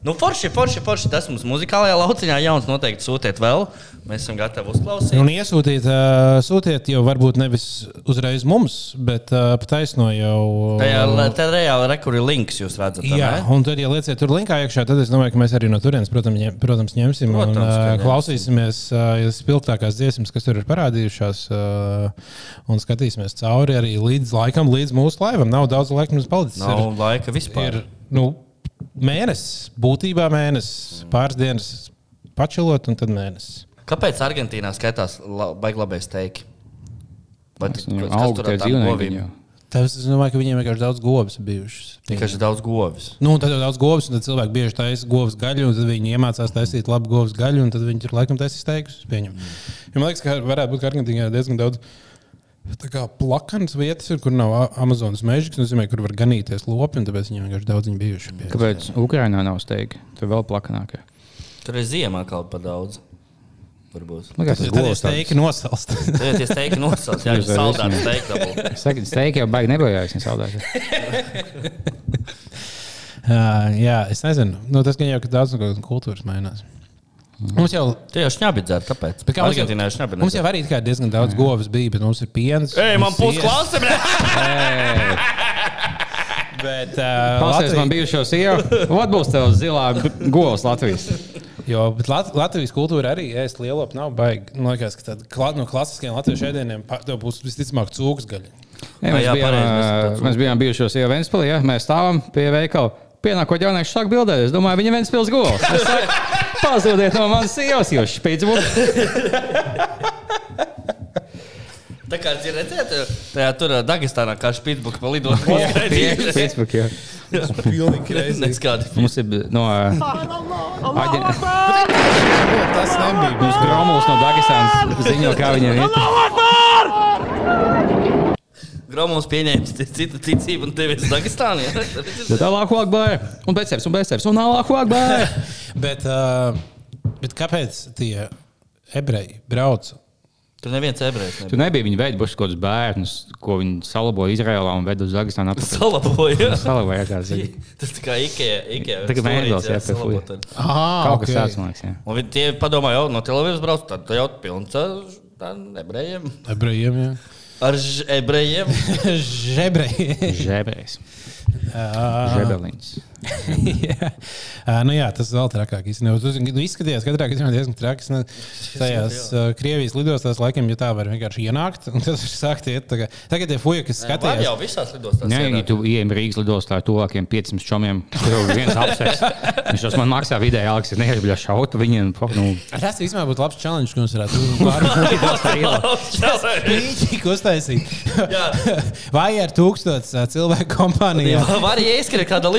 Nu, forši, forši, forši. Tas mums muzikālajā lauciņā jauns noteikti sūtiet vēl. Mēs esam gatavi uzklausīt. un iesūtiet, uh, sūtiet jau varbūt nevis uzreiz mums, bet uh, pataisno jau. Tajā tajā reāli rekurī links jūs redzat. Jā, ne? un tad, ja lieciet tur linkā iekšā, tad es domāju, ka mēs arī no turienes, protams, ņem, protams ņemsim Protams, un uh, klausīsimies uh, spilgtākās dziesmas, kas tur ir parādījušās, uh, un skatīsimies cauri arī līdz laikam, līdz mūsu laivam. Nav daudz laika mums palicis. Nav Ir- laika vispār. ir nu, mēnesis, būtībā mēnesis, pāris dienas pačilot, un tad mēnesis. Kāpēc Argentīnā skatās la, baigi labais teiki? Vai Tas tu- viņam kas aug tur tie ar tām dzīvnieki. Tas, es domāju, ka viņiem vienkārši daudz govs bijušas. Vienkārši daudz govis. Nu, tad jau daudz govs, un tad cilvēki bieži taisa govs gaļu, un tad viņi iemācās taisīt labu govs gaļu, un tad viņi tur laikam taisīs teikus. Mm. Man liekas, ka varētu būt Argentīnā ir diezgan daudz. Tā kā plakanas vietas, ir, kur nav Amazonas meža, tas nozīmē, kur var ganīties lopi, un tāpēc viņiem vienkārši daudz viņi bijuši. Pie. Kāpēc Ukrainā nav steigta? Tur vēl plakanāk. ir. Tur ir ziemā kaut kā daudz. Varbūt. Liekas, Tas [laughs] tas ir tāds. teikti nosalst. Tad tie steiki nosauc. Jā, Jūs jūs varat saldāts izsmēt. steiki dabū. Saka, steigta jau baigi nebojājas, viņa saldēta. [laughs] uh, jā, es nezinu. Nu, tas gan jau, ka daudz no kultūras mainās. Mums jau, jau šņabi dzer, tāpēc. bet kā Argentīnā jau šņabi. mums jau arī kā diezgan daudz govs bija, bet mums ir piens. Ej, man ir bļa! Bet, uh, Klausies, man Latvija, bijušo sievu. Vat būs tev zilā govs Latvijas. jo, bet Lat Latvijas kultūra arī ēst lielopu nav baigi. Man liekas, ka tāda kla no klasiskiem latviešu ēdieniem tev būs visticamāk cūks gaļa. Jā, mēs, jā, bijām, pareizi, mēs bijām bijušos jau Vēnspēlī, ja mēs stāvam pie veikala. Pienākot jaunieši sāk bildēt, es domāju, viņa Vēnspils govs. Es saku, Pazudiet no manas sievas, jo špīdz Tā kā jūs redzat, tajā tur ā, Dagestānā kā špitsbuka pa lidot. Facebook. [laughs] jā. Pilnīgi kreisi. Neskādi. Mums ir no aģen... [laughs] Tas nebija. Mums Gromuls no Dagestānas ziņo, kā viņiem iet. Gromums pieņēmis citu ticību un tevi uz Dagestānu. jā? Tad tālāk Akbār. Un pēc sevis, un pēc sevis, un tālāk Akbār. [laughs] Bet, uh, bet kāpēc tie ebreji brauca? Tur neviens ebrejs Tu nebija viņa veida būs kaut kādus bērnus, ko viņi salaboja Izrēlā un veda uz Dagestānu. Salaboja. [laughs] Salaboja zini. [laughs] Tas tā kā Ikea. Ikea Tā kā mēnesis, jā, pēc fuja. ar- Ah, Kaut kas tāds, man liekas. jā. Un viņi tie padomā, jau no Telavivas brauc, tad jau pilns ar ebrejiem. Ebrejiem, jā. Ar ž- ebrejiem. [laughs] Žebreji. Žēbējs. [laughs] Jā. Ā, nu jā, tas vēl trakāk. īstenībā. Tu nu, izskaties, katrā gadījumā diezgan traki. Ne- Tajās uh, Krievijas lidostās laikam, ja tā var vienkārši ienākt, un tas ir sākt iet. tā kā- Tagad tie fuja, kas Var skatījās. jau visās lidostās. Nē, ja tu ieejam Rīgas lidostā ar tuvākiem 500 čomiem, tad jau viens apsveic. Viņš tos man maksā vidēji, Aleks, es negribēju šaut, viņiem, nu, Tas īstenībā būtu labs challenge, ko mums varētu [laughs] Rīķi uztaisīt. Jā. Vai ar tūkstotis cilvēku kompānijā? Var arī ieskrēt kādā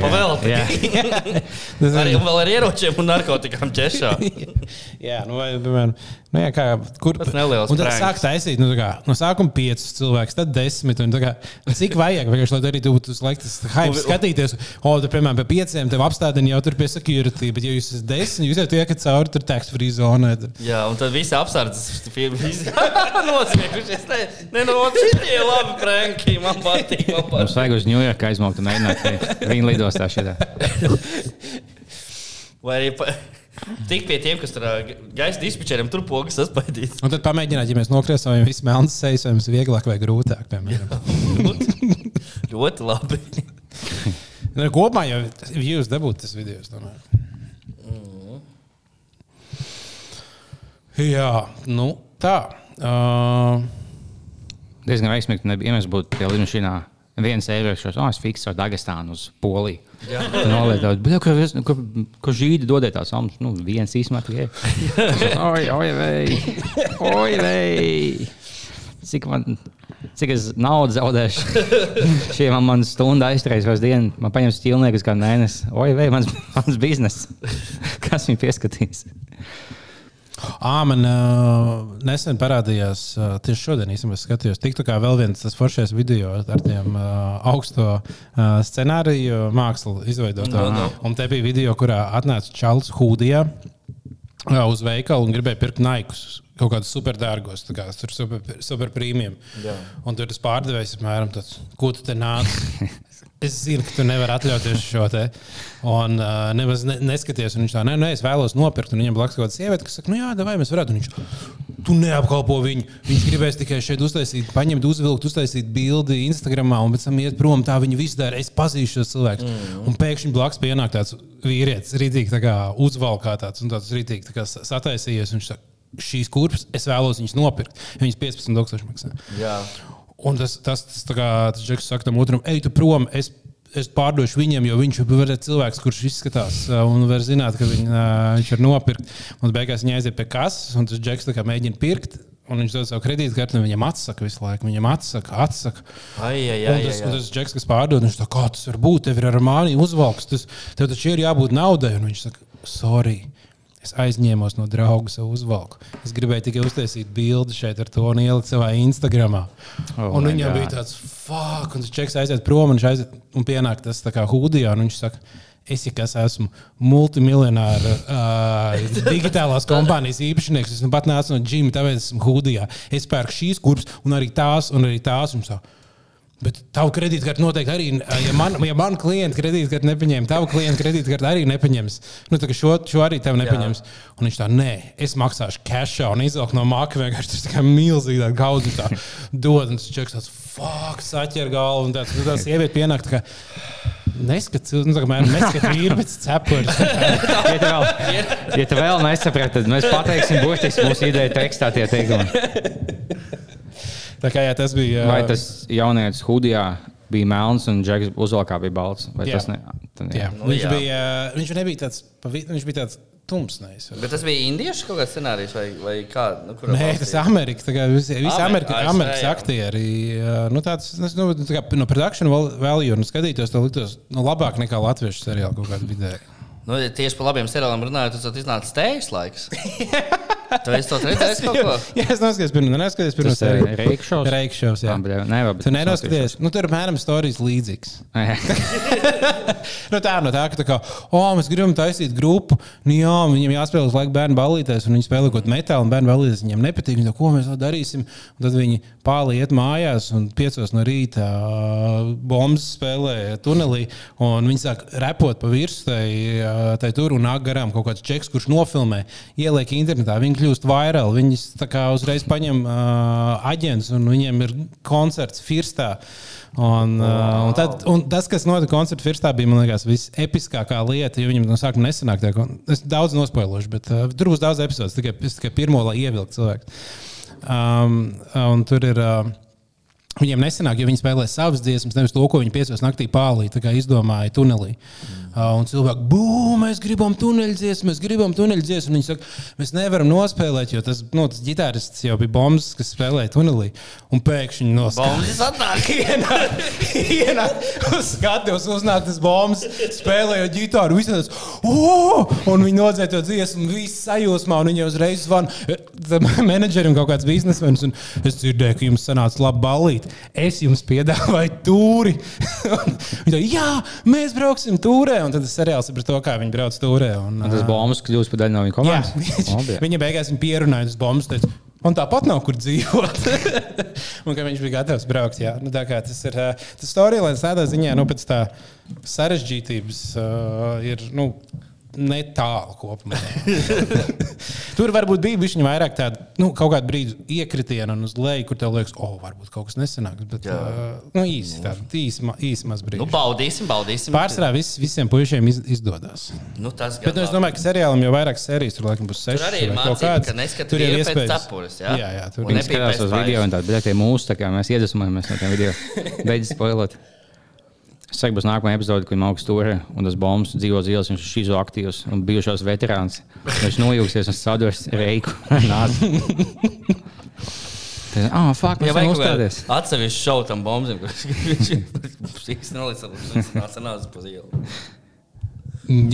lidmašīnā pa velti. jā. Tas [laughs] Arī vēl ar ieročiem un narkotikām ķešā. [laughs] Jā, nu, vai, piemēram, nu, jā, kā, kur Tas neliels Un tad sāk taisīt nu, kā, no sākuma piecus cilvēkus, tad desmit. Un, kā, nu, cik vajag, vienkārši, lai arī tu būtu laiks hype Un- skatīties. O, tu, piemēram, pie pieciem tev apstādini jau tur pie security, bet, ja jūs esat desmit, jūs jau tiekat cauri tur tax free zonai. Tur. Jā, un tad visi apsardzes visi [laughs] nosmiegušies. Ne, ne no šitie labi pranki, man patīk. Man Mums patīk. vajag uz Ņujorku aizmaukt un mēģināt [laughs] viņu lidostā šitā. Vai arī pa, tik pie tiem, kas tur gaisa dispečeriem tur pogas saspaidīs. Un tad pamēģināt, ja mēs nokriesojam visu melnu sejas, vai mums vieglāk vai grūtāk. Piemēram. Ļoti labi. Nu, kopumā jau jūs dabūjāt tas video. es domāju. Jā, nu tā. Uh, Diezgan veiksmīgi, ja mēs būtu tajā lidmašīnā viens eirošos, oh, es fiksēju Dagestānu uz Poliju. Nolietot, bet ko, ko, ko žīdi dodiet tās almas, nu, viens īsumā tikai. [laughs] Oi, oi, vei, oi, vei. Cik man, cik es naudu zaudēšu? [laughs] Šie man, man stunda aizturēs vairs dienu, man paņems ķilniekus kā mēnesi. Oi, vei, mans, mans biznes. [laughs] Kas viņu pieskatīs? Ā, man uh, nesen parādījās, uh, tieši šodien īstenībā es skatījos, tiktu kā vēl viens tas foršais video ar tiem uh, augsto uh, scenāriju mākslu izveidotājiem. No, no. Un te bija video, kurā atnāca Čāls Hūdijā uh, uz veikalu un gribēja pirkt naikus. Kaut kādus superdārgos, kā super, super prēmijiem. Un tur tas pārdevējs apmēram tāds, ko tu te nāc. [laughs] Es zinu, ka tu nevari atļauties šo te. Un uh, nemaz ne, neskaties. Un viņš tā, nē, nē, es vēlos nopirkt. Un viņam blakus kaut kāda sieviete, kas saka, nu jā, vai mēs varētu. Un viņš, tu neapkalpo viņu. Viņš gribēs tikai šeit uztaisīt, paņemt, uzvilkt, uztaisīt bildi Instagramā un pēc tam iet prom. Tā viņi visu dara. Es pazīstu šos cilvēkus. Mm. Un pēkšņi blakus pienāk tāds vīrietis, rītīgi tā kā uzvalkā tāds un tāds rītīgi tā kā sa- sataisījies. Un viņš saka, šīs kurpes es vēlos viņas nopirkt. Viņas 15,000 maksā. Jā. Un tas, tas, tas, tā kā tas Džeks saka tam otram, ej, tu prom. Es, es pārdošu viņam, jo viņš ir cilvēks, kurš izskatās un var zināt, ka viņ, viņš ir nopirkt. Un beigās viņa aiziet pie kases, un tas Džeks mēģina pirkt. Un viņš dod savu kredītkarti, un viņam atsaka visu laiku. Viņam atsaka, atsaka. Ai, ai, Un ai, tas, ai, un ai. tas Džeks, kas pārdod, viņš tā kā tas var būt, tev ir ar māniju uzvalks. Tas, tev taču ir jābūt naudai. Un viņš saka, sorry. Es aizņēmos no drauga savu uzvalku. Es gribēju tikai uztaisīt bildi šeit ar to un ielikt savā Instagram. Oh un viņam God. bija tāds, fuck, un tas čeks aiziet prom un, viņš aiziet, un pienāk tas tā kā hūdijā. un Viņš saka, es ja kas esmu multimiljonāra [laughs] uh, digitālās kompānijas īpašnieks. Es nu pat nācu no džina, tāpēc esmu hūdijā. Es pērku šīs kurpes un arī tās, un arī tās. Un tā. Bet tavu kredītkarti noteikti arī, ja man, ja man klienta kredītkarti nepaņēma, tavu klienta kredītkarti arī nepaņems. Nu, tā kā šo, šo arī tev nepaņems. Un viņš tā, nē, es maksāšu cashā un izvelku no māka vienkārši tas kā milzīgi tā gaudzi tā dod. Un tas čeks tāds, fuck, saķer galvu. Un tāds, nu, tā sieviete pienāk tā kā, neskat, nu, tā kā mēram, neskat vīru pēc cepures. Ja tu vēl, ja tu vēl nesaprati, tad mēs pateiksim burtiski mūsu ideju tekstā tie teikumi. Tā kā jā, tas bija. Vai tas jaunietis hudijā bija melns un džeks uzvalkā bija balts? Tas ne? Tad, Jā, jā. Nu, viņš, jā. bija, viņš nebija tāds, pavi- viņš bija tāds tumsnējs. Bet tas bija indiešu kaut kāds scenārijs vai, vai kā? Nu, Nē, valstī? tas ir Amerika. tā kā Visi, visi Amer- Amerika, ASV, Amerikas aktieri. Nu, tāds, es nu, tā kā, no production val- value nu, skatītos, tas liktos nu, labāk nekā latviešu seriāla kaut kāda vidēja. Nu, tieši par labiem seriāliem runājot, tad iznāca steigas laiks. [laughs] tu esi to redzējis kaut ko? Jā, es noskatījos pirms, neskaties pirms Tas ir Reikšovs? Reikšovs, jā. Nevar, bet Tu es nenoskaties, nu, tur ir apmēram stāstījis līdzīgs. [laughs] Nu, tā no tā, ka tā kā, oh, mēs gribam taisīt grupu. Nu, jā, viņiem jāspēlē uz laiku bērnu balītēs, un viņi spēlē kaut ko metālu, un bērnu balītēs viņiem nepatīk. Viņi tā, ko mēs darīsim? Un tad viņi pāri iet mājās, un piecos no rīta bombas spēlē tunelī, un viņi sāk repot pa virsmu tur un nāk garām kaut kāds čeks, kurš nofilmē, ieliek internetā. Viņi kļūst vairāk, kā uzreiz paņem uh, aģents, un viņiem ir koncerts Firstā. Un, uh, un, tad, un tas, kas notika koncerta firstā, bija liekas, visepiskākā lieta. Viņam no sākuma nesanāk. tā kon- Es daudz nospoilošu, bet uh, tur būs daudz epizodes. Tikai, tikai pirmo, lai ievilktu cilvēku. Um, un tur ir. Uh, Viņiem nesanāk, jo viņi spēlē savas dziesmas, nevis to, ko viņi piecos naktī pārlī, tā kā izdomāja tunelī. Uh, un cilvēki, bū, mēs gribam tuneļdziesmu, mēs gribam tuneļdziesmu. Un Viņi saka, mēs nevaram nospēlēt, jo tas, nu, tas ģitārists jau bija bombas, kas spēlēja tunelī. Un pēkšņi no Bombas atnāk. [laughs] Ienāk uz skatuves, uznāk tas bombas, spēlējot ģitāru. Visi tāds, oh! Un viņi nodzēra to dziesmu, un viss sajūsmā, un viņi uzreiz zvana [laughs] menedžerim kaut kāds biznesmenis. Es dzirdēju, ka jums sanāca labi balīt. Es jums piedāvāju tūri. [laughs] Viņi tā, jā, mēs brauksim tūrē. Un tad tas seriāls ir par to, kā viņi brauc tūrē. Un, Un tas bombas kļūst par daļu no viņa komandas. [laughs] viņš, O, bļa. viņa beigās viņa pierunāja uz bombas. Teica, Man tāpat nav kur dzīvot. [laughs] un ka viņš bija gatavs braukt. Jā. Nu, tā kā tas ir tas storylines tādā ziņā, nu, pēc tā sarežģītības uh, ir. Nu, Netālu kopumā. [laughs] Tur varbūt bija viņa vairāk tāda, nu, kaut kāda brīdi iekritiena un uz leju, kur tev liekas, oh, varbūt kaut kas nesanāks. Bet, Jā. uh, nu, īsi, tā, īsi, ma- īsi maz brīdi. Nu, baudīsim, baudīsim. Pārsvarā vis, visiem puišiem iz, izdodas. Nu, tas Bet nu, es domāju, ka seriālam jau vairāk sērijas tur laikam būs sešas. Tur arī ir mācība, ka neskat Tur ir vīru pēc iespējas. cepures, jā? jā, jā tur Un ir. Viņi nepīpēs skatās uz video, un tādi tie mūsu, tā kā mēs iedvesmojamies no tiem video. [laughs] Beidzot, spoilot. Saka, būs nākamā epizode, kad augsts tur un tas bombs dzīvo dzīves, viņš ir šizoaktīvs un bijušos veterāns. Viņš nojūgsies un sadurs reiku [laughs] nāzi. Ah, fuck, Ja mēs vajag uzstāties. atsevišķu šovu tam bombam, kurš [laughs] viņš īstenībā nelīdz ar nāca nāca pa ielu.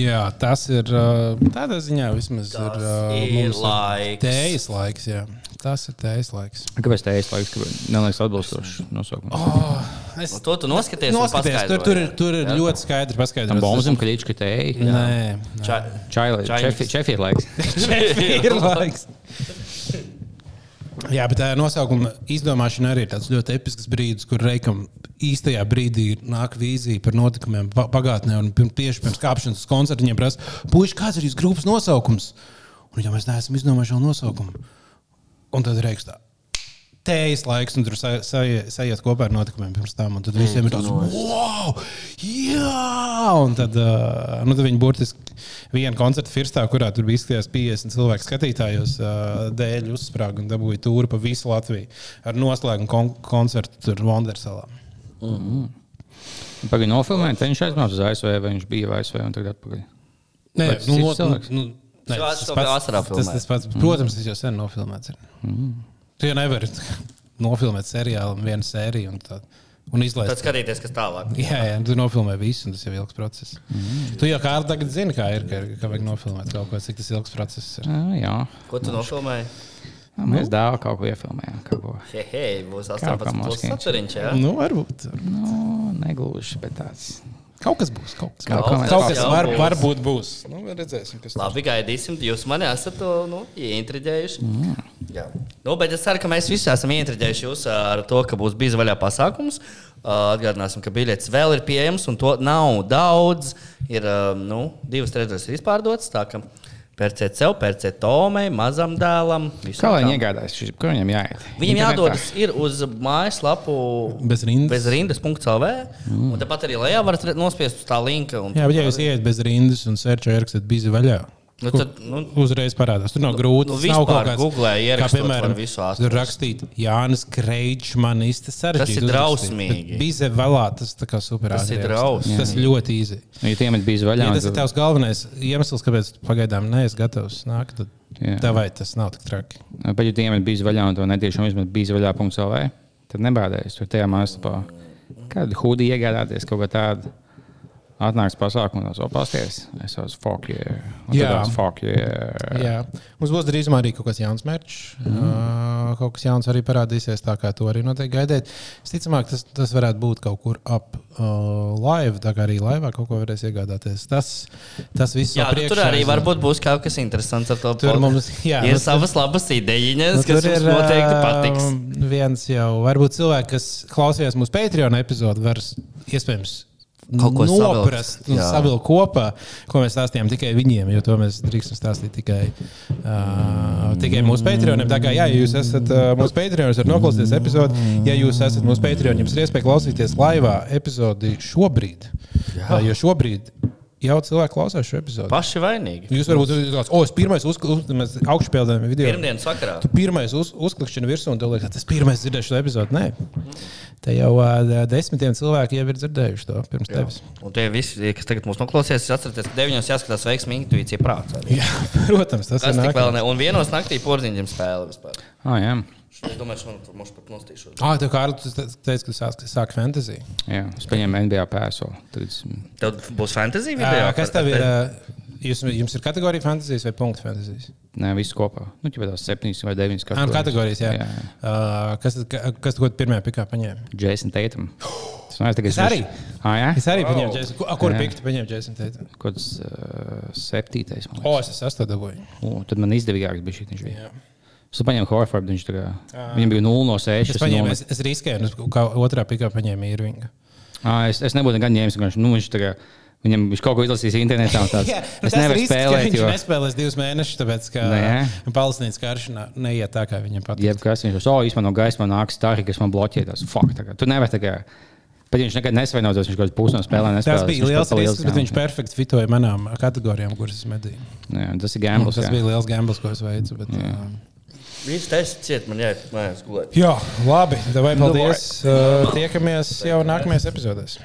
Jā, tas ir tādā ziņā vismaz Tas ir, ir mums laiks. Tējas laiks, jā. Tas ir tējas laiks. Kāpēc tā īsti laiks, ka neliekas atbilstošs nosaukums? Oh, es To tu noskaties. un noskaties, tur, tur ir, tur ir ļoti skaidri paskaidrots. bombam, ka līdz ka ej. Nē, Ča- Čaili, Čainis. čefi ir laiks. [laughs] [laughs] ir laiks. Jā, bet tā nosaukuma izdomāšana arī ir tāds ļoti episks brīdis, kur Reikam īstajā brīdī nāk vīzija par notikumiem pa- pagātnē. Un pirms, tieši pirms kāpšanas uz koncertu viņiem prasa, puiši, kāds ir jūsu grupas nosaukums? Un ja mēs neesam izdomājuši vēl nosaukumu, un tad Reiks tā. Tējas laiks, un tur sa- sa- sajiet kopā ar notikumiem pirms tam. Tad visiem ir tāds, wow, jā! Un tad, uh, nu, tad viņi burtiski vienu koncertu firstā, kurā tur bija izskatījās 50 cilvēku skatītājos, uh, dēļ uzsprāga un dabūja tūri pa visu Latviju ar noslēgumu kon koncertu tur Wondersalā. Pagaidām, nofilmēt, viņš aizbrauca uz ASV, vai viņš bija ASV un tagad atpakaļ. Nē, nu, nu, cilvēks? nu, nē, tas šo pats- tas, tas pats, protams, tas jau sen nofilmēts. Ir. Tu jau nevari [laughs] nofilmēt seriālu un vienu sēriju un, tā, un Tad izlaist. skatīties, kas tālāk. [laughs] Jā, jā, tu nofilmē visu, un tas jau ir ilgs process. Mm. Tu jau kā ar tagad zini, kā ir, ka, ka vajag nofilmēt kaut ko, cik tas ilgs process ir. Jā, jā. Ko tu nofilmēji? Mēs dāvā kaut ko iefilmējām. Hei, hei, būs Kā 18 plus saturiņš, jā? Nu, varbūt. Nu, negluži, bet tāds. Kaut kas būs. Kaut kas, Kaut kaut kaut kas var, būs. varbūt būs. Nu, redzēsim, kas Labi, gaidīsim. Jūs mani esat nu, ieintriģējuši. Mm. Jā. Nu, bet es ceru, ka mēs visi esam ieintriģējuši jūs ar to, ka būs bijis vaļā pasākums. Uh, Atgādināsim, ka biļetes vēl ir pieejamas, un to nav daudz. Ir nu, divas trešdaļas ir izpārdotas. Pērciet sev, pērciet Tomai, mazam dēlam. Kā lai iegādājas? šis- Kur viņam jāiet? Viņam jādodas ir uz mājaslapu Bez rindas. Bez rindas.cl. Mm. Un tāpat arī lejā varat nospiest uz tā linka. un- Jā, bet ja jūs ieiet bez rindas un sērču ierakstāt bizi vaļā. Nu, tad, nu, Uzreiz parādās. Tur nav grūti. nu, nav kaut kāds- Googlē kā, piemēram. Tur rakstīt, Jānis Kreidžs, man īsti sarežģīti. Tas ir drausmīgi. Bize vēlā, tas tā kā super Tas ir drausmīgi. Tas ir ļoti īsi. Nu, Ja tiem ir bijis vaļā, Ja tas ir tavs galvenais iemesls, kāpēc pagaidām neesi gatavs nākt, tad tā vai tas nav tik traki. Bet, ja tiem ir bijis vaļā, un to netiešām izmet bijis vaļā.cl, tad nebādējies tur tajā mājaslapā. Kādu hūdi iegādāties kaut ko tādu? Atnāks pasākumos, opasties. Es esmu tad Jā. yeah. Jā. Mums būs drīzumā arī kaut kas jauns mērķis. Mm. Uh, kaut kas jauns arī parādīsies, tā kā to arī noteikti gaidīt. Visticamāk, tas, tas varētu būt kaut kur ap uh, live, tā kā arī laivā kaut ko varēs iegādāties. Tas, tas viss Jā, no nu, tur arī ir- varbūt būs kaut kas interesants ar to Tur podcastu. mums jā, ir nu, savas labas idejas, Nu, kas mums noteikti patiks. Viens jau, varbūt cilvēki, kas klausījās mūsu Patreon epizodi, var iespējams. Kaut ko noprast un jā. savilkt kopā, ko mēs stāstījām tikai viņiem, jo to mēs drīkstam stāstīt tikai, uh, tikai mūsu Patreoniem. Tā kā, jā, ja jūs esat uh, mūsu Patreon, jūs varat noklausīties epizodi. Ja jūs esat mūsu Patreon, jums ir iespēja klausīties laivā epizodi šobrīd. Uh, jo šobrīd jau cilvēki klausās šo epizodi. Paši vainīgi. Jūs varbūt domājat, o, es pirmais uzklāju, augšupeldējumi video. Pirmdienas vakarā. Tu pirmais uz, uzklikšķini virsū, un tev liekas, tas pirmais dzirdēšu šo epizodu. Nē, te jau uh, desmitiem cilvēki jau ir dzirdējuši to pirms tevis. Un tie visi, kas tagad mūs noklausīs, atcerieties, ka deviņos jāskatās veiksmīgi intuīcija prātā. Jā, [laughs] protams, tas Kas ir tik vēl ne? Un vienos naktī porziņģim spēle vispār. Ah, jā. Es domāju, ka tur pat nostīšu. Ah, tev kā ar tu teici, ka sāk, sāk fantasy. jā. Es paņēmu NBA pēso. Tad es- Tev būs fantasy video? Uh, kas tev ir? Jūs, jums ir kategorija fantasijas vai punktu fantasijas? Nē, viss kopā. Nu, jau tās septiņas vai deviņas Ah, kategorijas, jā. jā. jā. Uh, kas tad- ka- kas tu pirmajā pikā paņēma? Jason Tatum. Tas nav tikai Es arī. Ah, jā? Es arī paņēmu Jason. Kur, Jā. piktu paņēmu Jason Tatum? Kaut kāds uh, septītais. man O, es esmu sastādabūju. O, tad man izdevīgāks bija šī. Viņš. Jā. Es paņēmu Horfordu. Viņš kā, viņam bija 0 no 6. Es paņēmu, es, es riskēju, un es kā otrā pikā paņēmu īrvingu. Ah, es, es nebūtu nekad ņēmis. vienkārši, Nu, viņš, kā, viņam viņš kaut ko izlasīs internetā. Tāds, [laughs] Jā, nu es nevaru risks, spēlēt, Viņš jo nespēlēs divus mēnešus, tāpēc ka Nu, jā. Palestīnas karš na- neiet tā, kā viņam patīk. jebkas viņš to īstenībā no gaisa nāks tā, kas man bloķē. Tas fuck. tā kā, Tu nevari kā. Bet viņš nekad nesvainotos, viņš kaut kādā pusē spēlē. Tas bija viņš liels risks, bet jā. viņš perfekti fitoja manām kategorijām, kuras es medīju. Jā, tas ir gambls. Tas jā. bija liels gambls, ko es veicu. Bet, jā. Viņš taisa ciet, man jāiet mājās gulēt. jā, labi. Vai paldies. Uh, tiekamies jau nākamajās epizodēs.